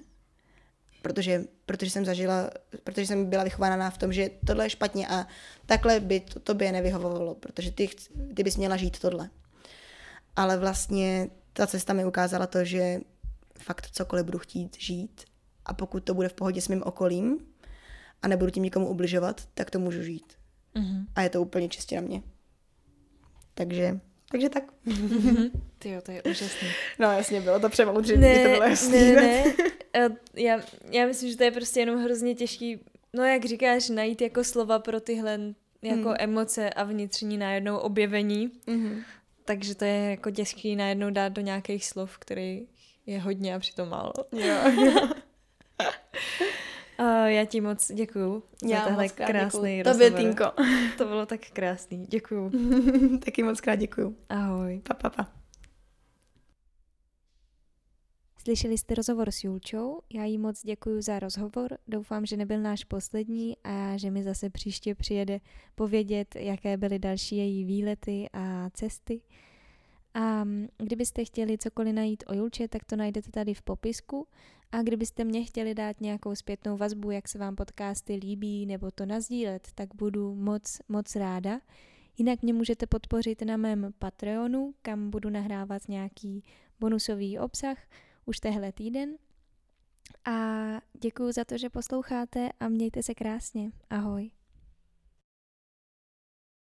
protože, protože jsem zažila, protože jsem byla vychovaná v tom, že tohle je špatně a takhle by to tobě nevyhovovalo, protože ty, ty bys měla žít tohle. Ale vlastně ta cesta mi ukázala to, že fakt cokoliv budu chtít žít a pokud to bude v pohodě s mým okolím a nebudu tím nikomu ubližovat, tak to můžu žít. Mm-hmm. A je to úplně čistě na mě. Takže takže tak. Mm-hmm. Ty jo, to je úžasný. No jasně, bylo to přemoudřený, ne, to bylo jasný. Ne, ne. Já, já myslím, že to je prostě jenom hrozně těžký, no jak říkáš, najít jako slova pro tyhle jako mm. emoce a vnitřní najednou objevení. Mm-hmm. Takže to je jako těžký najednou dát do nějakých slov, který je hodně a přitom málo. Jo. Uh, já ti moc děkuju já za tenhle krásný rozhovor. Tobě, Tinko. to bylo tak krásný. Děkuju. Taky moc krát děkuju. Ahoj. Pa, pa, pa. Slyšeli jste rozhovor s Julčou, já jí moc děkuji za rozhovor, doufám, že nebyl náš poslední a že mi zase příště přijede povědět, jaké byly další její výlety a cesty. A kdybyste chtěli cokoliv najít o Julče, tak to najdete tady v popisku. A kdybyste mě chtěli dát nějakou zpětnou vazbu, jak se vám podcasty líbí, nebo to nazdílet, tak budu moc, moc ráda. Jinak mě můžete podpořit na mém Patreonu, kam budu nahrávat nějaký bonusový obsah už tehle týden. A děkuji za to, že posloucháte a mějte se krásně. Ahoj.